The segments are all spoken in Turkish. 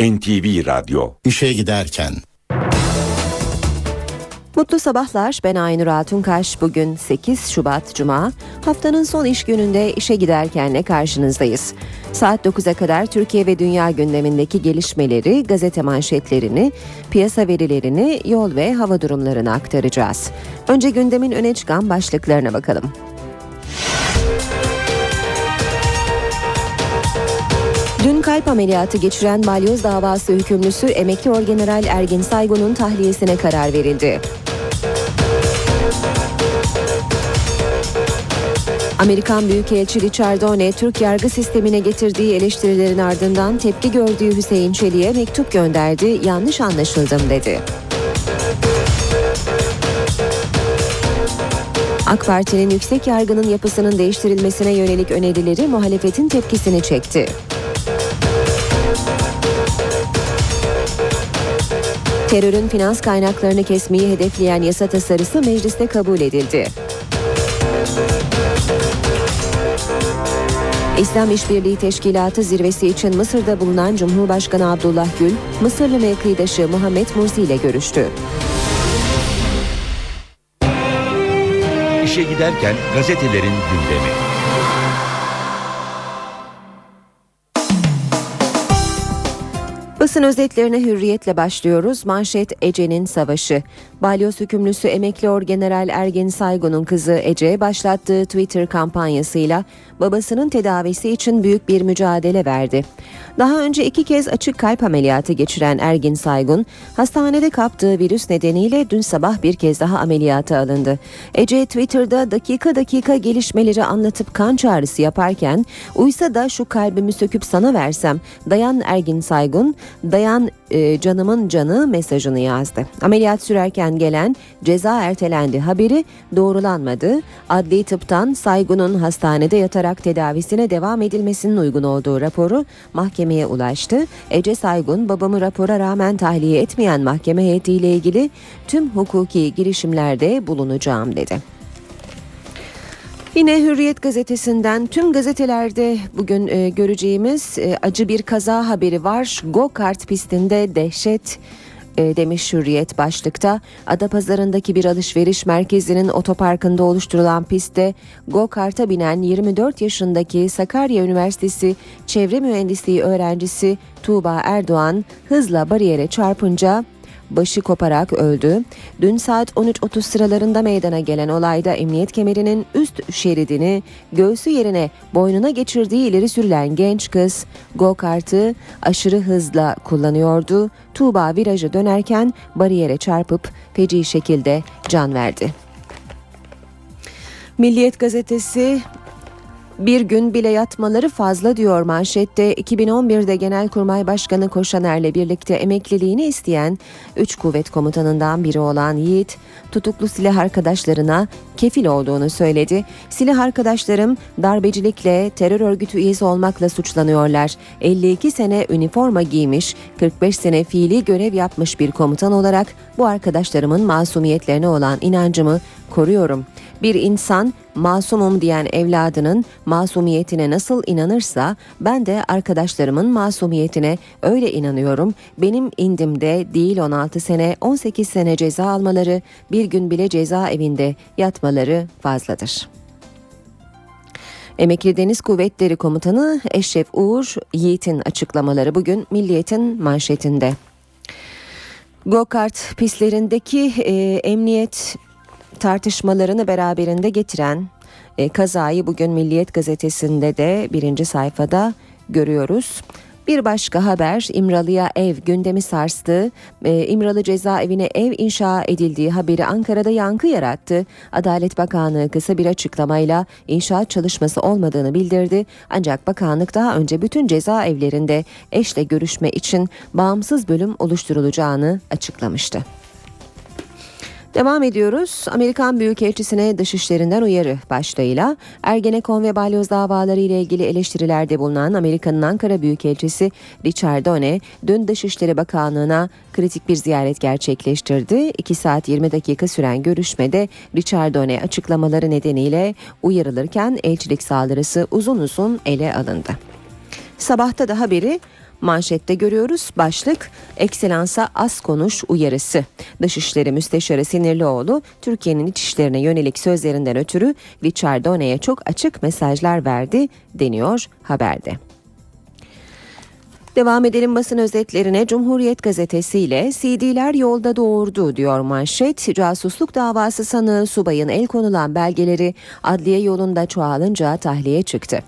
NTV Radyo İşe giderken Mutlu sabahlar. Ben Aynur Altunkaş. Bugün 8 Şubat Cuma. Haftanın son iş gününde işe giderkenle karşınızdayız. Saat 9'a kadar Türkiye ve dünya gündemindeki gelişmeleri, gazete manşetlerini, piyasa verilerini, yol ve hava durumlarını aktaracağız. Önce gündemin öne çıkan başlıklarına bakalım. Kalp ameliyatı geçiren balyoz davası hükümlüsü emekli orgeneral Ergin Saygun'un tahliyesine karar verildi. Amerikan Büyükelçi Richard One, Türk yargı sistemine getirdiği eleştirilerin ardından tepki gördüğü Hüseyin Çelik'e mektup gönderdi, yanlış anlaşıldım dedi. AK Parti'nin yüksek yargının yapısının değiştirilmesine yönelik önerileri muhalefetin tepkisini çekti. Terörün finans kaynaklarını kesmeyi hedefleyen yasa tasarısı mecliste kabul edildi. İslam İşbirliği Teşkilatı zirvesi için Mısır'da bulunan Cumhurbaşkanı Abdullah Gül, Mısırlı mevkidaşı Muhammed Mursi ile görüştü. İşe giderken gazetelerin gündemi. Basın özetlerine hürriyetle başlıyoruz. Manşet Ece'nin savaşı. Balyoz hükümlüsü emekli orgeneral Ergin Saygun'un kızı Ece başlattığı Twitter kampanyasıyla babasının tedavisi için büyük bir mücadele verdi. Daha önce iki kez açık kalp ameliyatı geçiren Ergin Saygun, hastanede kaptığı virüs nedeniyle dün sabah bir kez daha ameliyata alındı. Ece Twitter'da dakika dakika gelişmeleri anlatıp kan çağrısı yaparken, uysa da şu kalbimi söküp sana versem, dayan Ergin Saygun, dayan e, canımın canı mesajını yazdı. Ameliyat sürerken gelen ceza ertelendi haberi doğrulanmadı. Adli tıptan Saygun'un hastanede yatarak tedavisine devam edilmesinin uygun olduğu raporu mahkemeye ulaştı. Ece Saygun babamı rapora rağmen tahliye etmeyen mahkeme heyetiyle ilgili tüm hukuki girişimlerde bulunacağım dedi. Yine Hürriyet gazetesinden tüm gazetelerde bugün e, göreceğimiz e, acı bir kaza haberi var. Go kart pistinde dehşet e, demiş Hürriyet başlıkta. Adapazarı'ndaki bir alışveriş merkezinin otoparkında oluşturulan pistte go karta binen 24 yaşındaki Sakarya Üniversitesi Çevre Mühendisliği öğrencisi Tuğba Erdoğan hızla bariyere çarpınca başı koparak öldü. Dün saat 13.30 sıralarında meydana gelen olayda emniyet kemerinin üst şeridini göğsü yerine boynuna geçirdiği ileri sürülen genç kız go kartı aşırı hızla kullanıyordu. Tuğba virajı dönerken bariyere çarpıp feci şekilde can verdi. Milliyet gazetesi bir gün bile yatmaları fazla diyor manşette 2011'de Genelkurmay Başkanı Koşaner'le birlikte emekliliğini isteyen 3 kuvvet komutanından biri olan Yiğit tutuklu silah arkadaşlarına kefil olduğunu söyledi. Silah arkadaşlarım darbecilikle terör örgütü üyesi olmakla suçlanıyorlar. 52 sene üniforma giymiş, 45 sene fiili görev yapmış bir komutan olarak bu arkadaşlarımın masumiyetlerine olan inancımı koruyorum. Bir insan masumum diyen evladının masumiyetine nasıl inanırsa ben de arkadaşlarımın masumiyetine öyle inanıyorum. Benim indimde değil 16 sene 18 sene ceza almaları bir gün bile cezaevinde yatmaları fazladır. Emekli Deniz Kuvvetleri Komutanı Eşref Uğur Yiğit'in açıklamaları bugün Milliyet'in manşetinde. Go-kart pistlerindeki e, emniyet tartışmalarını beraberinde getiren e, kazayı bugün Milliyet gazetesinde de birinci sayfada görüyoruz. Bir başka haber İmralı'ya ev gündemi sarstı. E, İmralı cezaevine ev inşa edildiği haberi Ankara'da yankı yarattı. Adalet Bakanlığı kısa bir açıklamayla inşaat çalışması olmadığını bildirdi. Ancak bakanlık daha önce bütün cezaevlerinde eşle görüşme için bağımsız bölüm oluşturulacağını açıklamıştı. Devam ediyoruz. Amerikan Büyükelçisi'ne dışişlerinden uyarı başlığıyla Ergenekon ve balyoz davaları ile ilgili eleştirilerde bulunan Amerika'nın Ankara Büyükelçisi Richard One dün Dışişleri Bakanlığı'na kritik bir ziyaret gerçekleştirdi. 2 saat 20 dakika süren görüşmede Richard One açıklamaları nedeniyle uyarılırken elçilik saldırısı uzun uzun ele alındı. Sabahta da haberi Manşette görüyoruz başlık Ekselansa az konuş uyarısı. Dışişleri Müsteşarı Sinirlioğlu Türkiye'nin iç işlerine yönelik sözlerinden ötürü Richardone'ye çok açık mesajlar verdi deniyor haberde. Devam edelim basın özetlerine Cumhuriyet Gazetesi ile CD'ler yolda doğurdu diyor manşet. Casusluk davası sanığı subayın el konulan belgeleri adliye yolunda çoğalınca tahliye çıktı.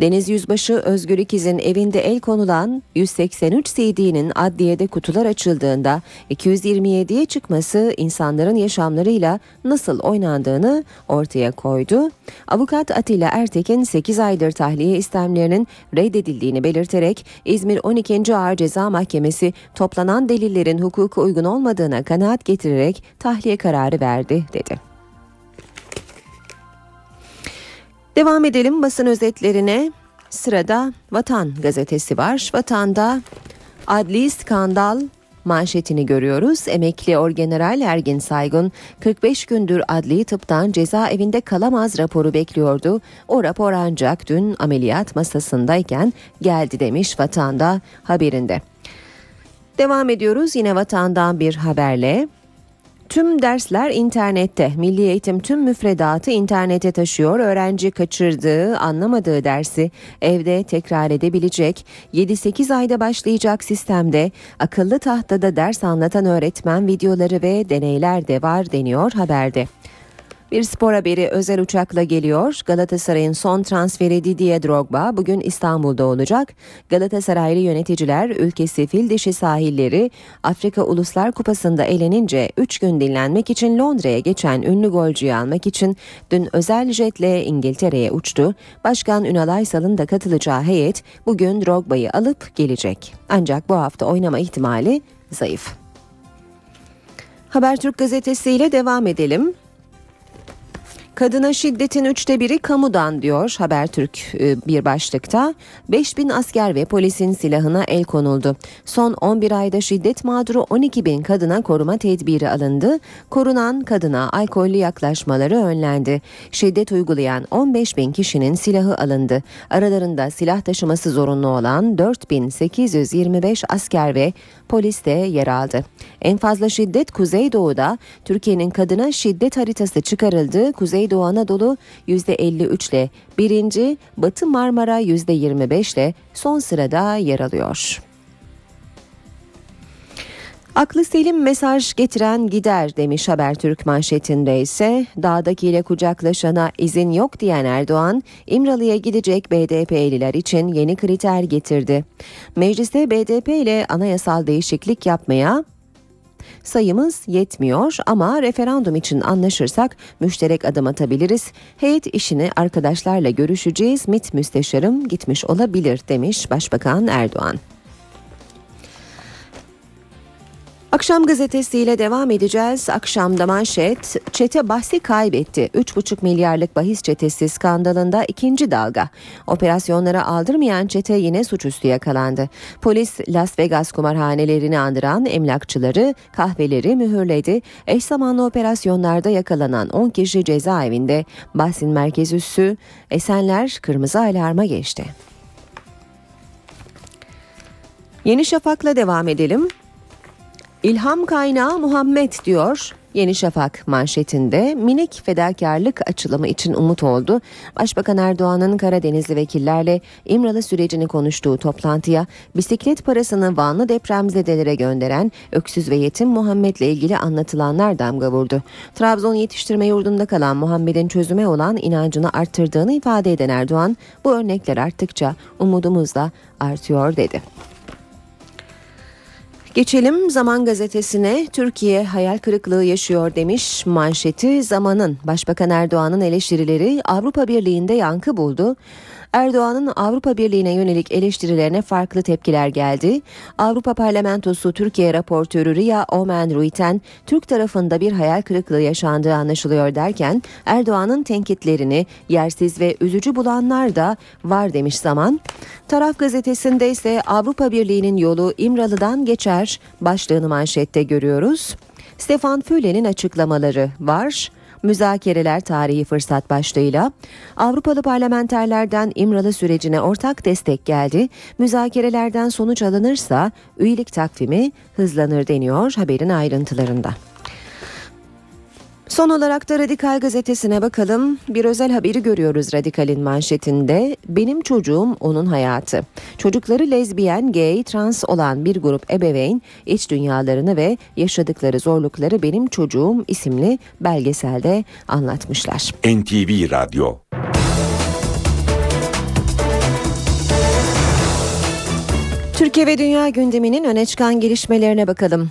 Deniz Yüzbaşı Özgür İkiz'in evinde el konulan 183 CD'nin adliyede kutular açıldığında 227'ye çıkması insanların yaşamlarıyla nasıl oynandığını ortaya koydu. Avukat Atilla Ertekin 8 aydır tahliye istemlerinin reddedildiğini belirterek İzmir 12. Ağır Ceza Mahkemesi toplanan delillerin hukuka uygun olmadığına kanaat getirerek tahliye kararı verdi dedi. Devam edelim basın özetlerine. Sırada Vatan gazetesi var. Vatan'da adli skandal manşetini görüyoruz. Emekli Orgeneral Ergin Saygun 45 gündür adli tıptan cezaevinde kalamaz raporu bekliyordu. O rapor ancak dün ameliyat masasındayken geldi demiş Vatan'da haberinde. Devam ediyoruz yine Vatan'dan bir haberle. Tüm dersler internette. Milli Eğitim tüm müfredatı internete taşıyor. Öğrenci kaçırdığı, anlamadığı dersi evde tekrar edebilecek. 7-8 ayda başlayacak sistemde akıllı tahtada ders anlatan öğretmen videoları ve deneyler de var deniyor haberde. Bir spor haberi özel uçakla geliyor. Galatasaray'ın son transferi Didier Drogba bugün İstanbul'da olacak. Galatasaraylı yöneticiler ülkesi fil dişi sahilleri Afrika Uluslar Kupası'nda elenince 3 gün dinlenmek için Londra'ya geçen ünlü golcüyü almak için dün özel jetle İngiltere'ye uçtu. Başkan Ünal Aysal'ın da katılacağı heyet bugün Drogba'yı alıp gelecek. Ancak bu hafta oynama ihtimali zayıf. Habertürk gazetesiyle devam edelim. Kadına şiddetin üçte biri kamudan diyor Habertürk e, bir başlıkta. 5000 asker ve polisin silahına el konuldu. Son 11 ayda şiddet mağduru 12 bin kadına koruma tedbiri alındı. Korunan kadına alkollü yaklaşmaları önlendi. Şiddet uygulayan 15 bin kişinin silahı alındı. Aralarında silah taşıması zorunlu olan 4825 asker ve polis de yer aldı. En fazla şiddet Kuzeydoğu'da Türkiye'nin kadına şiddet haritası çıkarıldı. Kuzeydoğu Anadolu %53 ile birinci, Batı Marmara %25 ile son sırada yer alıyor. Aklı selim mesaj getiren gider demiş Habertürk manşetinde ise dağdakiyle kucaklaşana izin yok diyen Erdoğan İmralı'ya gidecek BDP'liler için yeni kriter getirdi. Mecliste BDP ile anayasal değişiklik yapmaya Sayımız yetmiyor ama referandum için anlaşırsak müşterek adım atabiliriz. Heyet işini arkadaşlarla görüşeceğiz. MİT müsteşarım gitmiş olabilir demiş Başbakan Erdoğan. Akşam gazetesiyle devam edeceğiz. Akşamda manşet çete bahsi kaybetti. 3,5 milyarlık bahis çetesi skandalında ikinci dalga. Operasyonlara aldırmayan çete yine suçüstü yakalandı. Polis Las Vegas kumarhanelerini andıran emlakçıları, kahveleri mühürledi. Eş zamanlı operasyonlarda yakalanan 10 kişi cezaevinde. Bahsin merkez üssü Esenler kırmızı alarma geçti. Yeni Şafak'la devam edelim. İlham kaynağı Muhammed diyor. Yeni Şafak manşetinde minik fedakarlık açılımı için umut oldu. Başbakan Erdoğan'ın Karadenizli vekillerle İmralı sürecini konuştuğu toplantıya bisiklet parasını Vanlı depremzedelere gönderen öksüz ve yetim Muhammed'le ilgili anlatılanlar damga vurdu. Trabzon yetiştirme yurdunda kalan Muhammed'in çözüme olan inancını arttırdığını ifade eden Erdoğan bu örnekler arttıkça umudumuz da artıyor dedi. Geçelim Zaman Gazetesi'ne Türkiye hayal kırıklığı yaşıyor demiş manşeti Zaman'ın Başbakan Erdoğan'ın eleştirileri Avrupa Birliği'nde yankı buldu. Erdoğan'ın Avrupa Birliği'ne yönelik eleştirilerine farklı tepkiler geldi. Avrupa Parlamentosu Türkiye raportörü Ria Omen Ruiten, Türk tarafında bir hayal kırıklığı yaşandığı anlaşılıyor derken Erdoğan'ın tenkitlerini yersiz ve üzücü bulanlar da var demiş zaman. Taraf gazetesinde ise Avrupa Birliği'nin yolu İmralı'dan geçer başlığını manşette görüyoruz. Stefan Füle'nin açıklamaları var. Müzakereler tarihi fırsat başlığıyla Avrupalı parlamenterlerden İmralı sürecine ortak destek geldi. Müzakerelerden sonuç alınırsa üyelik takvimi hızlanır deniyor haberin ayrıntılarında. Son olarak da Radikal gazetesine bakalım. Bir özel haberi görüyoruz Radikal'in manşetinde. Benim çocuğum onun hayatı. Çocukları lezbiyen, gay, trans olan bir grup ebeveyn iç dünyalarını ve yaşadıkları zorlukları Benim Çocuğum isimli belgeselde anlatmışlar. NTV Radyo Türkiye ve dünya gündeminin öne çıkan gelişmelerine bakalım.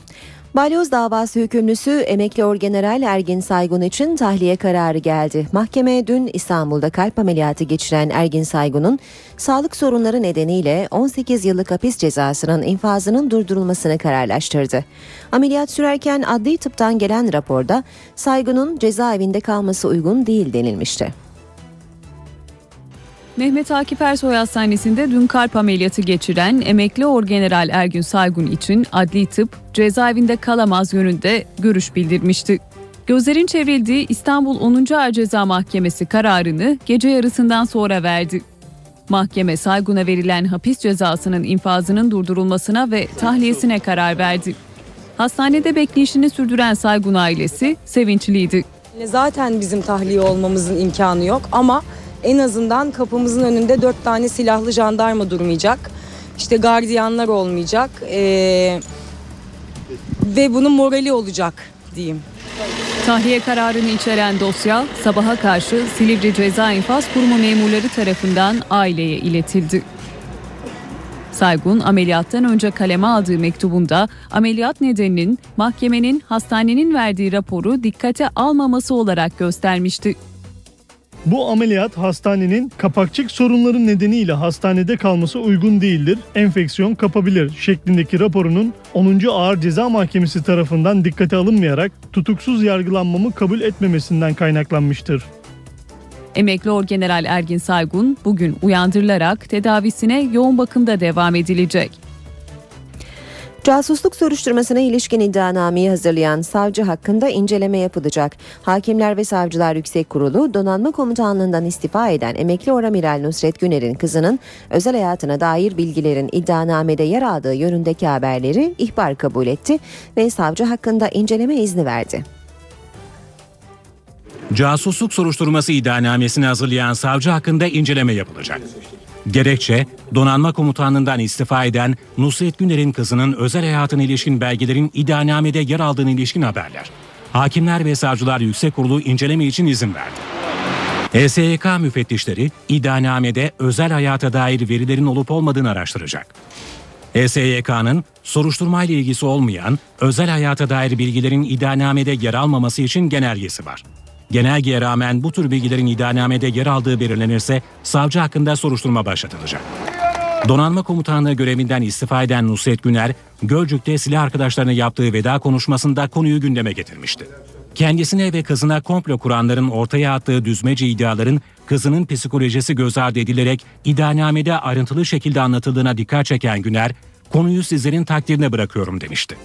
Balyoz davası hükümlüsü emekli orgeneral Ergin Saygun için tahliye kararı geldi. Mahkeme dün İstanbul'da kalp ameliyatı geçiren Ergin Saygun'un sağlık sorunları nedeniyle 18 yıllık hapis cezasının infazının durdurulmasını kararlaştırdı. Ameliyat sürerken adli tıptan gelen raporda Saygun'un cezaevinde kalması uygun değil denilmişti. Mehmet Akif Ersoy Hastanesi'nde dün kalp ameliyatı geçiren emekli orgeneral Ergün Saygun için adli tıp cezaevinde kalamaz yönünde görüş bildirmişti. Gözlerin çevrildiği İstanbul 10. Ağır Ceza Mahkemesi kararını gece yarısından sonra verdi. Mahkeme Saygun'a verilen hapis cezasının infazının durdurulmasına ve tahliyesine karar verdi. Hastanede bekleyişini sürdüren Saygun ailesi sevinçliydi. Zaten bizim tahliye olmamızın imkanı yok ama en azından kapımızın önünde dört tane silahlı jandarma durmayacak. İşte gardiyanlar olmayacak. Ee, ve bunun morali olacak diyeyim. Tahliye kararını içeren dosya sabaha karşı Silivri Ceza İnfaz Kurumu memurları tarafından aileye iletildi. Saygun ameliyattan önce kaleme aldığı mektubunda ameliyat nedeninin mahkemenin hastanenin verdiği raporu dikkate almaması olarak göstermişti. Bu ameliyat hastanenin kapakçık sorunları nedeniyle hastanede kalması uygun değildir. Enfeksiyon kapabilir şeklindeki raporunun 10. Ağır Ceza Mahkemesi tarafından dikkate alınmayarak tutuksuz yargılanmamı kabul etmemesinden kaynaklanmıştır. Emekli Orgeneral Ergin Saygun bugün uyandırılarak tedavisine yoğun bakımda devam edilecek. Casusluk soruşturmasına ilişkin iddianameyi hazırlayan savcı hakkında inceleme yapılacak. Hakimler ve Savcılar Yüksek Kurulu donanma komutanlığından istifa eden emekli oramiral Nusret Güner'in kızının özel hayatına dair bilgilerin iddianamede yer aldığı yönündeki haberleri ihbar kabul etti ve savcı hakkında inceleme izni verdi. Casusluk soruşturması iddianamesini hazırlayan savcı hakkında inceleme yapılacak. Gerekçe, donanma komutanlığından istifa eden Nusret Güner'in kızının özel hayatına ilişkin belgelerin iddianamede yer aldığına ilişkin haberler. Hakimler ve Savcılar Yüksek Kurulu inceleme için izin verdi. HSYK müfettişleri iddianamede özel hayata dair verilerin olup olmadığını araştıracak. HSYK'nın soruşturmayla ilgisi olmayan özel hayata dair bilgilerin iddianamede yer almaması için genelgesi var. Genelgeye rağmen bu tür bilgilerin iddianamede yer aldığı belirlenirse savcı hakkında soruşturma başlatılacak. Donanma komutanlığı görevinden istifa eden Nusret Güner, Gölcük'te silah arkadaşlarına yaptığı veda konuşmasında konuyu gündeme getirmişti. Kendisine ve kızına komplo kuranların ortaya attığı düzmece iddiaların kızının psikolojisi göz ardı edilerek iddianamede ayrıntılı şekilde anlatıldığına dikkat çeken Güner, konuyu sizlerin takdirine bırakıyorum demişti.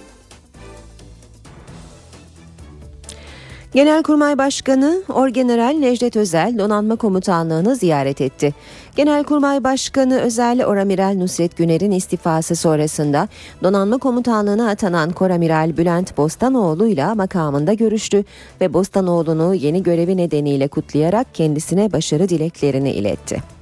Genelkurmay Başkanı Orgeneral Necdet Özel Donanma Komutanlığı'nı ziyaret etti. Genelkurmay Başkanı Özel Oramiral Nusret Güner'in istifası sonrasında Donanma Komutanlığı'na atanan Koramiral Bülent Bostanoğlu ile makamında görüştü ve Bostanoğlu'nu yeni görevi nedeniyle kutlayarak kendisine başarı dileklerini iletti.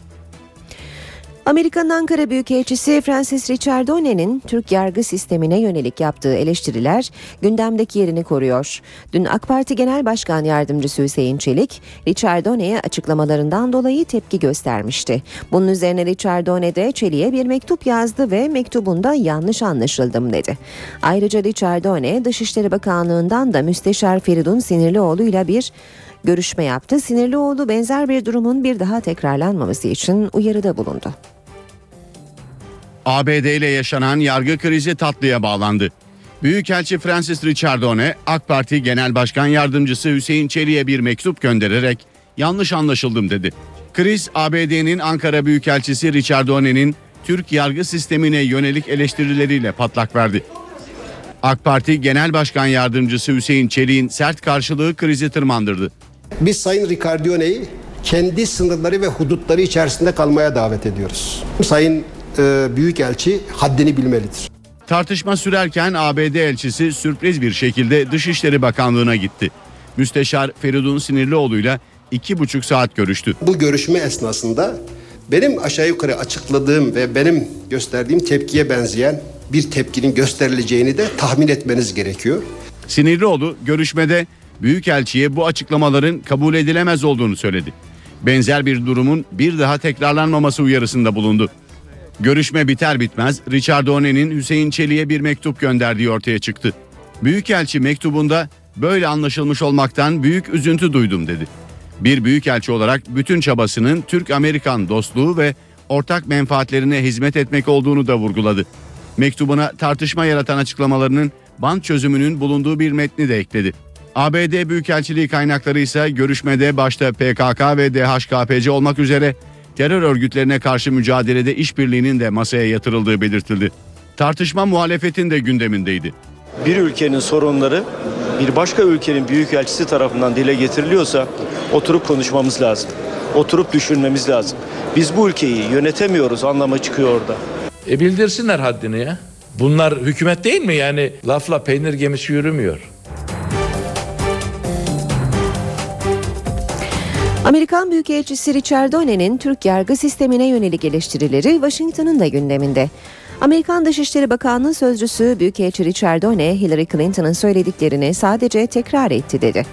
Amerika'nın Ankara Büyükelçisi Francis Richardone'nin Türk yargı sistemine yönelik yaptığı eleştiriler gündemdeki yerini koruyor. Dün AK Parti Genel Başkan Yardımcısı Hüseyin Çelik, Richardone'ye açıklamalarından dolayı tepki göstermişti. Bunun üzerine Richardone de Çelik'e bir mektup yazdı ve mektubunda yanlış anlaşıldım dedi. Ayrıca Richardone Dışişleri Bakanlığı'ndan da Müsteşar Feridun Sinirlioğlu ile bir görüşme yaptı. Sinirlioğlu benzer bir durumun bir daha tekrarlanmaması için uyarıda bulundu. ABD ile yaşanan yargı krizi tatlıya bağlandı. Büyükelçi Francis Richardone, AK Parti Genel Başkan Yardımcısı Hüseyin Çelik'e bir mektup göndererek yanlış anlaşıldım dedi. Kriz ABD'nin Ankara Büyükelçisi Richardone'nin Türk yargı sistemine yönelik eleştirileriyle patlak verdi. AK Parti Genel Başkan Yardımcısı Hüseyin Çelik'in sert karşılığı krizi tırmandırdı. Biz Sayın Ricardione'yi kendi sınırları ve hudutları içerisinde kalmaya davet ediyoruz. Sayın e, Büyükelçi haddini bilmelidir. Tartışma sürerken ABD elçisi sürpriz bir şekilde Dışişleri Bakanlığı'na gitti. Müsteşar Feridun Sinirlioğlu'yla iki buçuk saat görüştü. Bu görüşme esnasında benim aşağı yukarı açıkladığım ve benim gösterdiğim tepkiye benzeyen bir tepkinin gösterileceğini de tahmin etmeniz gerekiyor. Sinirlioğlu görüşmede Büyükelçiye bu açıklamaların kabul edilemez olduğunu söyledi. Benzer bir durumun bir daha tekrarlanmaması uyarısında bulundu. Görüşme biter bitmez Richard O'Neill'in Hüseyin Çelik'e bir mektup gönderdiği ortaya çıktı. Büyükelçi mektubunda böyle anlaşılmış olmaktan büyük üzüntü duydum dedi. Bir büyükelçi olarak bütün çabasının Türk-Amerikan dostluğu ve ortak menfaatlerine hizmet etmek olduğunu da vurguladı. Mektubuna tartışma yaratan açıklamalarının band çözümünün bulunduğu bir metni de ekledi. ABD Büyükelçiliği kaynakları ise görüşmede başta PKK ve DHKPC olmak üzere terör örgütlerine karşı mücadelede işbirliğinin de masaya yatırıldığı belirtildi. Tartışma muhalefetin de gündemindeydi. Bir ülkenin sorunları bir başka ülkenin büyükelçisi tarafından dile getiriliyorsa oturup konuşmamız lazım. Oturup düşünmemiz lazım. Biz bu ülkeyi yönetemiyoruz anlamı çıkıyor orada. E bildirsinler haddini ya. Bunlar hükümet değil mi? Yani lafla peynir gemisi yürümüyor. Amerikan Büyükelçisi Richard O'Neill'in Türk yargı sistemine yönelik eleştirileri Washington'ın da gündeminde. Amerikan Dışişleri Bakanlığı Sözcüsü Büyükelçi Richard O'Neill, Hillary Clinton'ın söylediklerini sadece tekrar etti dedi.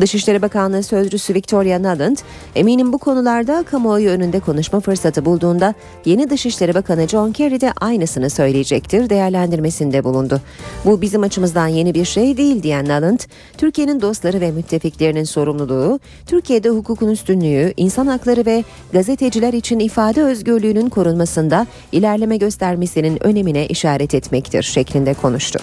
Dışişleri Bakanlığı Sözcüsü Victoria Nuland, eminim bu konularda kamuoyu önünde konuşma fırsatı bulduğunda yeni Dışişleri Bakanı John Kerry de aynısını söyleyecektir değerlendirmesinde bulundu. Bu bizim açımızdan yeni bir şey değil diyen Nuland, Türkiye'nin dostları ve müttefiklerinin sorumluluğu, Türkiye'de hukukun üstünlüğü, insan hakları ve gazeteciler için ifade özgürlüğünün korunmasında ilerleme göstermesinin önemine işaret etmektir şeklinde konuştu.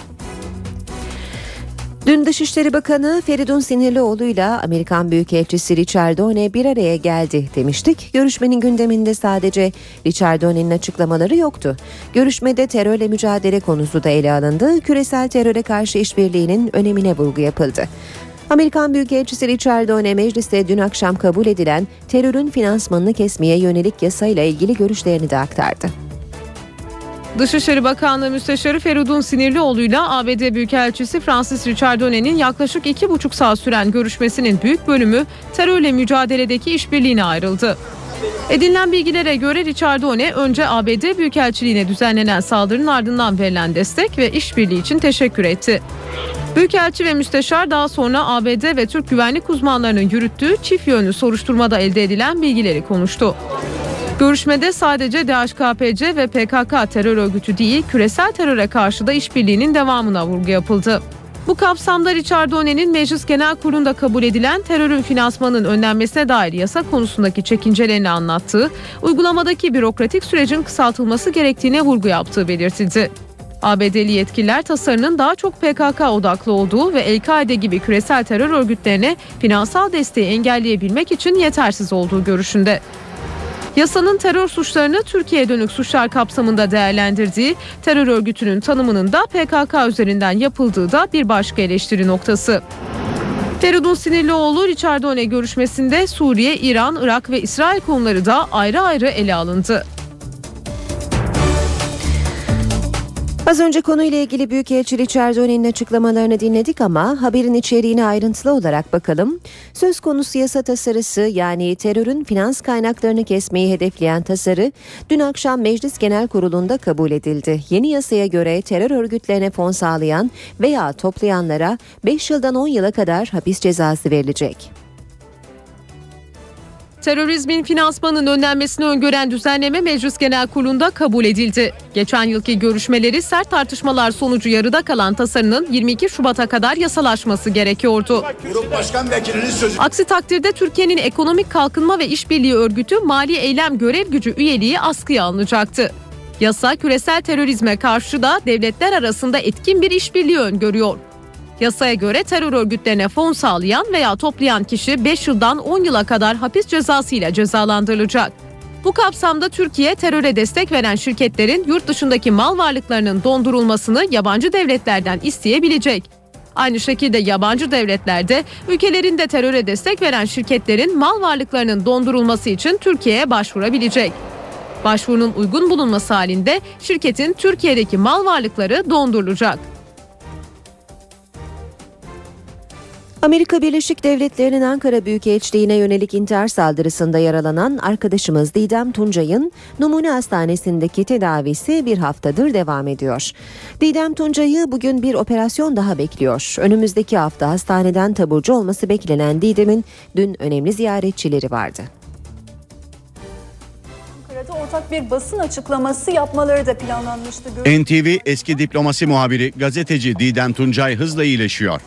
Dün Dışişleri Bakanı Feridun Sinirlioğlu ile Amerikan Büyükelçisi Richard O'Neill bir araya geldi demiştik. Görüşmenin gündeminde sadece Richard O'Neill'in açıklamaları yoktu. Görüşmede terörle mücadele konusu da ele alındı. Küresel teröre karşı işbirliğinin önemine vurgu yapıldı. Amerikan Büyükelçisi Richard O'Neill mecliste dün akşam kabul edilen terörün finansmanını kesmeye yönelik yasayla ilgili görüşlerini de aktardı. Dışişleri Bakanlığı Müsteşarı Feridun Sinirlioğlu ile ABD Büyükelçisi Francis Richard O'Neill'in yaklaşık iki buçuk saat süren görüşmesinin büyük bölümü terörle mücadeledeki işbirliğine ayrıldı. Edinilen bilgilere göre Richard O'Neill önce ABD Büyükelçiliğine düzenlenen saldırının ardından verilen destek ve işbirliği için teşekkür etti. Büyükelçi ve müsteşar daha sonra ABD ve Türk güvenlik uzmanlarının yürüttüğü çift yönlü soruşturmada elde edilen bilgileri konuştu. Görüşmede sadece DHKPC ve PKK terör örgütü değil, küresel teröre karşı da işbirliğinin devamına vurgu yapıldı. Bu kapsamda Richard O'Neill'in Meclis Genel Kurulu'nda kabul edilen terörün finansmanının önlenmesine dair yasa konusundaki çekincelerini anlattığı, uygulamadaki bürokratik sürecin kısaltılması gerektiğine vurgu yaptığı belirtildi. ABD'li yetkililer tasarının daha çok PKK odaklı olduğu ve El-Kaide gibi küresel terör örgütlerine finansal desteği engelleyebilmek için yetersiz olduğu görüşünde. Yasanın terör suçlarını Türkiye'ye dönük suçlar kapsamında değerlendirdiği terör örgütünün tanımının da PKK üzerinden yapıldığı da bir başka eleştiri noktası. Feridun Sinirlioğlu Richard O'Neill görüşmesinde Suriye, İran, Irak ve İsrail konuları da ayrı ayrı ele alındı. Az önce konuyla ilgili Büyükelçi Richard O'Neill'in açıklamalarını dinledik ama haberin içeriğine ayrıntılı olarak bakalım. Söz konusu yasa tasarısı yani terörün finans kaynaklarını kesmeyi hedefleyen tasarı dün akşam Meclis Genel Kurulu'nda kabul edildi. Yeni yasaya göre terör örgütlerine fon sağlayan veya toplayanlara 5 yıldan 10 yıla kadar hapis cezası verilecek. Terörizmin finansmanının önlenmesini öngören düzenleme Meclis Genel Kurulu'nda kabul edildi. Geçen yılki görüşmeleri sert tartışmalar sonucu yarıda kalan tasarının 22 Şubat'a kadar yasalaşması gerekiyordu. Başkan sözü. Aksi takdirde Türkiye'nin Ekonomik Kalkınma ve İşbirliği Örgütü Mali Eylem Görev Gücü üyeliği askıya alınacaktı. Yasa küresel terörizme karşı da devletler arasında etkin bir işbirliği öngörüyor. Yasaya göre terör örgütlerine fon sağlayan veya toplayan kişi 5 yıldan 10 yıla kadar hapis cezası ile cezalandırılacak. Bu kapsamda Türkiye teröre destek veren şirketlerin yurt dışındaki mal varlıklarının dondurulmasını yabancı devletlerden isteyebilecek. Aynı şekilde yabancı devletlerde ülkelerinde teröre destek veren şirketlerin mal varlıklarının dondurulması için Türkiye'ye başvurabilecek. Başvurunun uygun bulunması halinde şirketin Türkiye'deki mal varlıkları dondurulacak. Amerika Birleşik Devletleri'nin Ankara Büyükelçiliğine yönelik intihar saldırısında yaralanan arkadaşımız Didem Tuncay'ın numune hastanesindeki tedavisi bir haftadır devam ediyor. Didem Tuncay'ı bugün bir operasyon daha bekliyor. Önümüzdeki hafta hastaneden taburcu olması beklenen Didem'in dün önemli ziyaretçileri vardı. Ankara'da ortak bir basın açıklaması yapmaları da planlanmıştı. NTV eski diplomasi muhabiri gazeteci Didem Tuncay hızla iyileşiyor.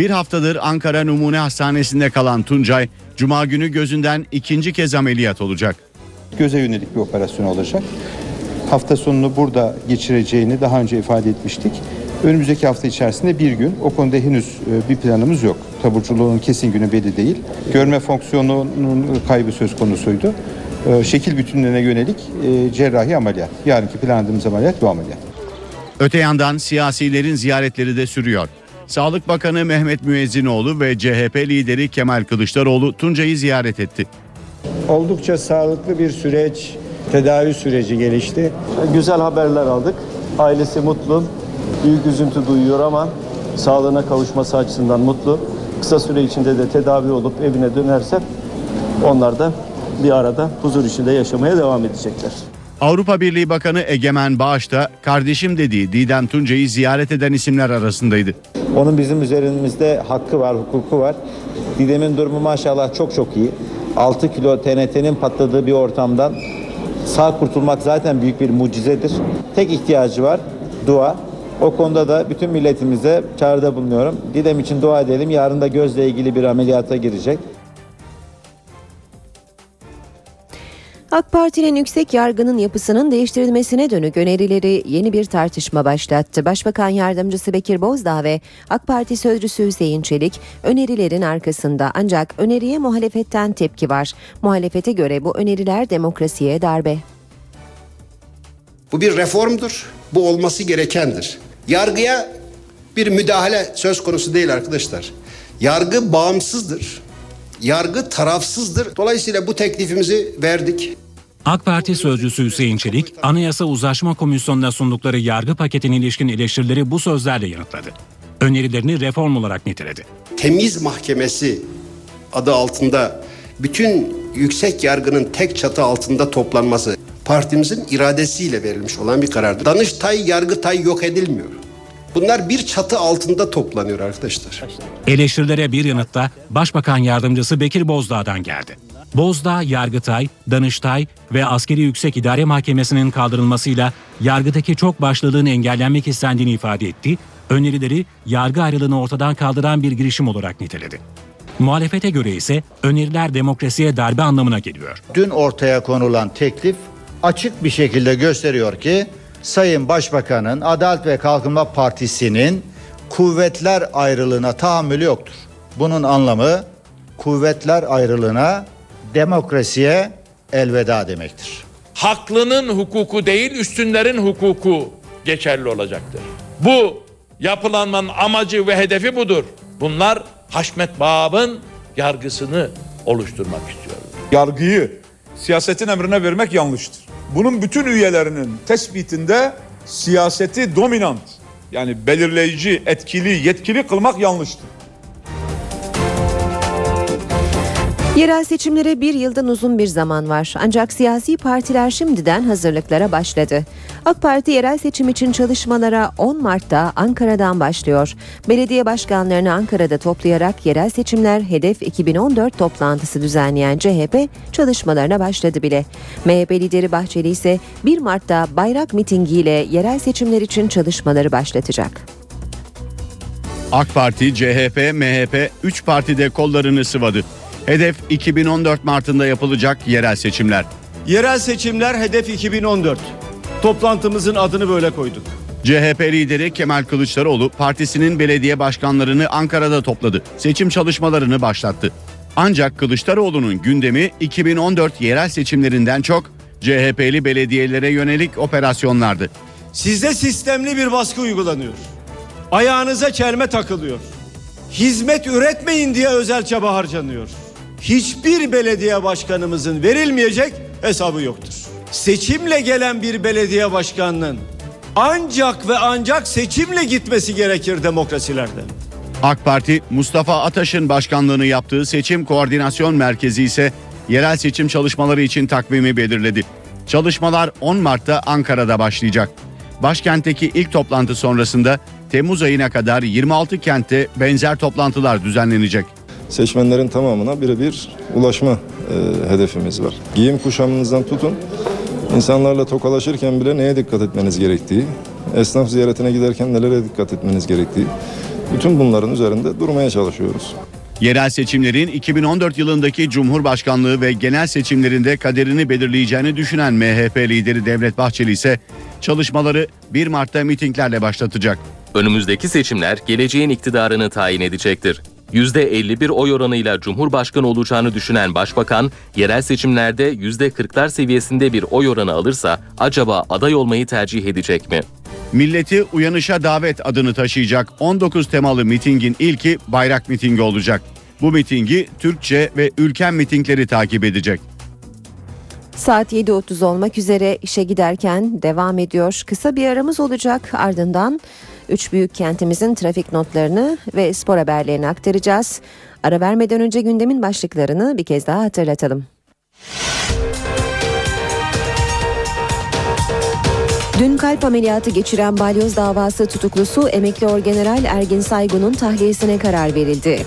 Bir haftadır Ankara Numune Hastanesi'nde kalan Tuncay, Cuma günü gözünden ikinci kez ameliyat olacak. Göze yönelik bir operasyon olacak. Hafta sonunu burada geçireceğini daha önce ifade etmiştik. Önümüzdeki hafta içerisinde bir gün o konuda henüz e, bir planımız yok. Taburculuğun kesin günü belli değil. Görme fonksiyonunun kaybı söz konusuydu. E, Şekil bütünlüğüne yönelik e, cerrahi ameliyat. Yarınki planladığımız ameliyat bu ameliyat. Öte yandan siyasilerin ziyaretleri de sürüyor. Sağlık Bakanı Mehmet Müezzinoğlu ve CHP lideri Kemal Kılıçdaroğlu Tuncay'ı ziyaret etti. Oldukça sağlıklı bir süreç, tedavi süreci gelişti. Güzel haberler aldık. Ailesi mutlu. Büyük üzüntü duyuyor ama sağlığına kavuşması açısından mutlu. Kısa süre içinde de tedavi olup evine dönerse onlar da bir arada huzur içinde yaşamaya devam edecekler. Avrupa Birliği Bakanı Egemen Bağış da kardeşim dediği Didem Tuncay'ı ziyaret eden isimler arasındaydı. Onun bizim üzerimizde hakkı var, hukuku var. Didem'in durumu maşallah çok çok iyi. 6 kilo TNT'nin patladığı bir ortamdan sağ kurtulmak zaten büyük bir mucizedir. Tek ihtiyacı var dua. O konuda da bütün milletimize çağrıda bulunuyorum. Didem için dua edelim. Yarın da gözle ilgili bir ameliyata girecek. AK Parti'nin yüksek yargının yapısının değiştirilmesine dönük önerileri yeni bir tartışma başlattı. Başbakan Yardımcısı Bekir Bozdağ ve AK Parti Sözcüsü Hüseyin Çelik önerilerin arkasında ancak öneriye muhalefetten tepki var. Muhalefete göre bu öneriler demokrasiye darbe. Bu bir reformdur. Bu olması gerekendir. Yargıya bir müdahale söz konusu değil arkadaşlar. Yargı bağımsızdır. Yargı tarafsızdır. Dolayısıyla bu teklifimizi verdik. AK Parti sözcüsü Hüseyin Çelik, Anayasa Uzlaşma Komisyonu'na sundukları yargı paketine ilişkin eleştirileri bu sözlerle yanıtladı. Önerilerini reform olarak niteledi. Temiz mahkemesi adı altında bütün yüksek yargının tek çatı altında toplanması partimizin iradesiyle verilmiş olan bir karardır. Danıştay, Yargıtay yok edilmiyor. Bunlar bir çatı altında toplanıyor arkadaşlar. Eleştirilere bir yanıtta Başbakan Yardımcısı Bekir Bozdağ'dan geldi. Bozdağ, Yargıtay, Danıştay ve Askeri Yüksek İdare Mahkemesi'nin kaldırılmasıyla yargıdaki çok başlılığın engellenmek istendiğini ifade etti, önerileri yargı ayrılığını ortadan kaldıran bir girişim olarak niteledi. Muhalefete göre ise öneriler demokrasiye darbe anlamına geliyor. Dün ortaya konulan teklif açık bir şekilde gösteriyor ki Sayın Başbakan'ın Adalet ve Kalkınma Partisi'nin kuvvetler ayrılığına tahammülü yoktur. Bunun anlamı kuvvetler ayrılığına, demokrasiye elveda demektir. Haklının hukuku değil üstünlerin hukuku geçerli olacaktır. Bu yapılanmanın amacı ve hedefi budur. Bunlar Haşmet Bab'ın yargısını oluşturmak istiyorlar. Yargıyı siyasetin emrine vermek yanlıştır. Bunun bütün üyelerinin tespitinde siyaseti dominant yani belirleyici, etkili, yetkili kılmak yanlıştır. Yerel seçimlere bir yıldan uzun bir zaman var. Ancak siyasi partiler şimdiden hazırlıklara başladı. AK Parti yerel seçim için çalışmalara 10 Mart'ta Ankara'dan başlıyor. Belediye başkanlarını Ankara'da toplayarak yerel seçimler hedef 2014 toplantısı düzenleyen CHP çalışmalarına başladı bile. MHP lideri Bahçeli ise 1 Mart'ta bayrak mitingiyle yerel seçimler için çalışmaları başlatacak. AK Parti, CHP, MHP 3 partide kollarını sıvadı. Hedef 2014 Mart'ında yapılacak yerel seçimler. Yerel seçimler hedef 2014. Toplantımızın adını böyle koyduk. CHP lideri Kemal Kılıçdaroğlu partisinin belediye başkanlarını Ankara'da topladı. Seçim çalışmalarını başlattı. Ancak Kılıçdaroğlu'nun gündemi 2014 yerel seçimlerinden çok CHP'li belediyelere yönelik operasyonlardı. Sizde sistemli bir baskı uygulanıyor. Ayağınıza çelme takılıyor. Hizmet üretmeyin diye özel çaba harcanıyor. Hiçbir belediye başkanımızın verilmeyecek hesabı yoktur. Seçimle gelen bir belediye başkanının ancak ve ancak seçimle gitmesi gerekir demokrasilerde. AK Parti Mustafa Ataş'ın başkanlığını yaptığı Seçim Koordinasyon Merkezi ise yerel seçim çalışmaları için takvimi belirledi. Çalışmalar 10 Mart'ta Ankara'da başlayacak. Başkentteki ilk toplantı sonrasında Temmuz ayına kadar 26 kentte benzer toplantılar düzenlenecek. Seçmenlerin tamamına birebir ulaşma e, hedefimiz var. Giyim kuşamınızdan tutun, insanlarla tokalaşırken bile neye dikkat etmeniz gerektiği, esnaf ziyaretine giderken nelere dikkat etmeniz gerektiği, bütün bunların üzerinde durmaya çalışıyoruz. Yerel seçimlerin 2014 yılındaki Cumhurbaşkanlığı ve genel seçimlerinde kaderini belirleyeceğini düşünen MHP lideri Devlet Bahçeli ise çalışmaları 1 Mart'ta mitinglerle başlatacak. Önümüzdeki seçimler geleceğin iktidarını tayin edecektir. %51 oy oranıyla Cumhurbaşkanı olacağını düşünen Başbakan, yerel seçimlerde %40'lar seviyesinde bir oy oranı alırsa acaba aday olmayı tercih edecek mi? Milleti Uyanışa Davet adını taşıyacak 19 temalı mitingin ilki bayrak mitingi olacak. Bu mitingi Türkçe ve ülken mitingleri takip edecek. Saat 7.30 olmak üzere işe giderken devam ediyor. Kısa bir aramız olacak ardından üç büyük kentimizin trafik notlarını ve spor haberlerini aktaracağız. Ara vermeden önce gündemin başlıklarını bir kez daha hatırlatalım. Dün kalp ameliyatı geçiren balyoz davası tutuklusu emekli orgeneral Ergin Saygun'un tahliyesine karar verildi.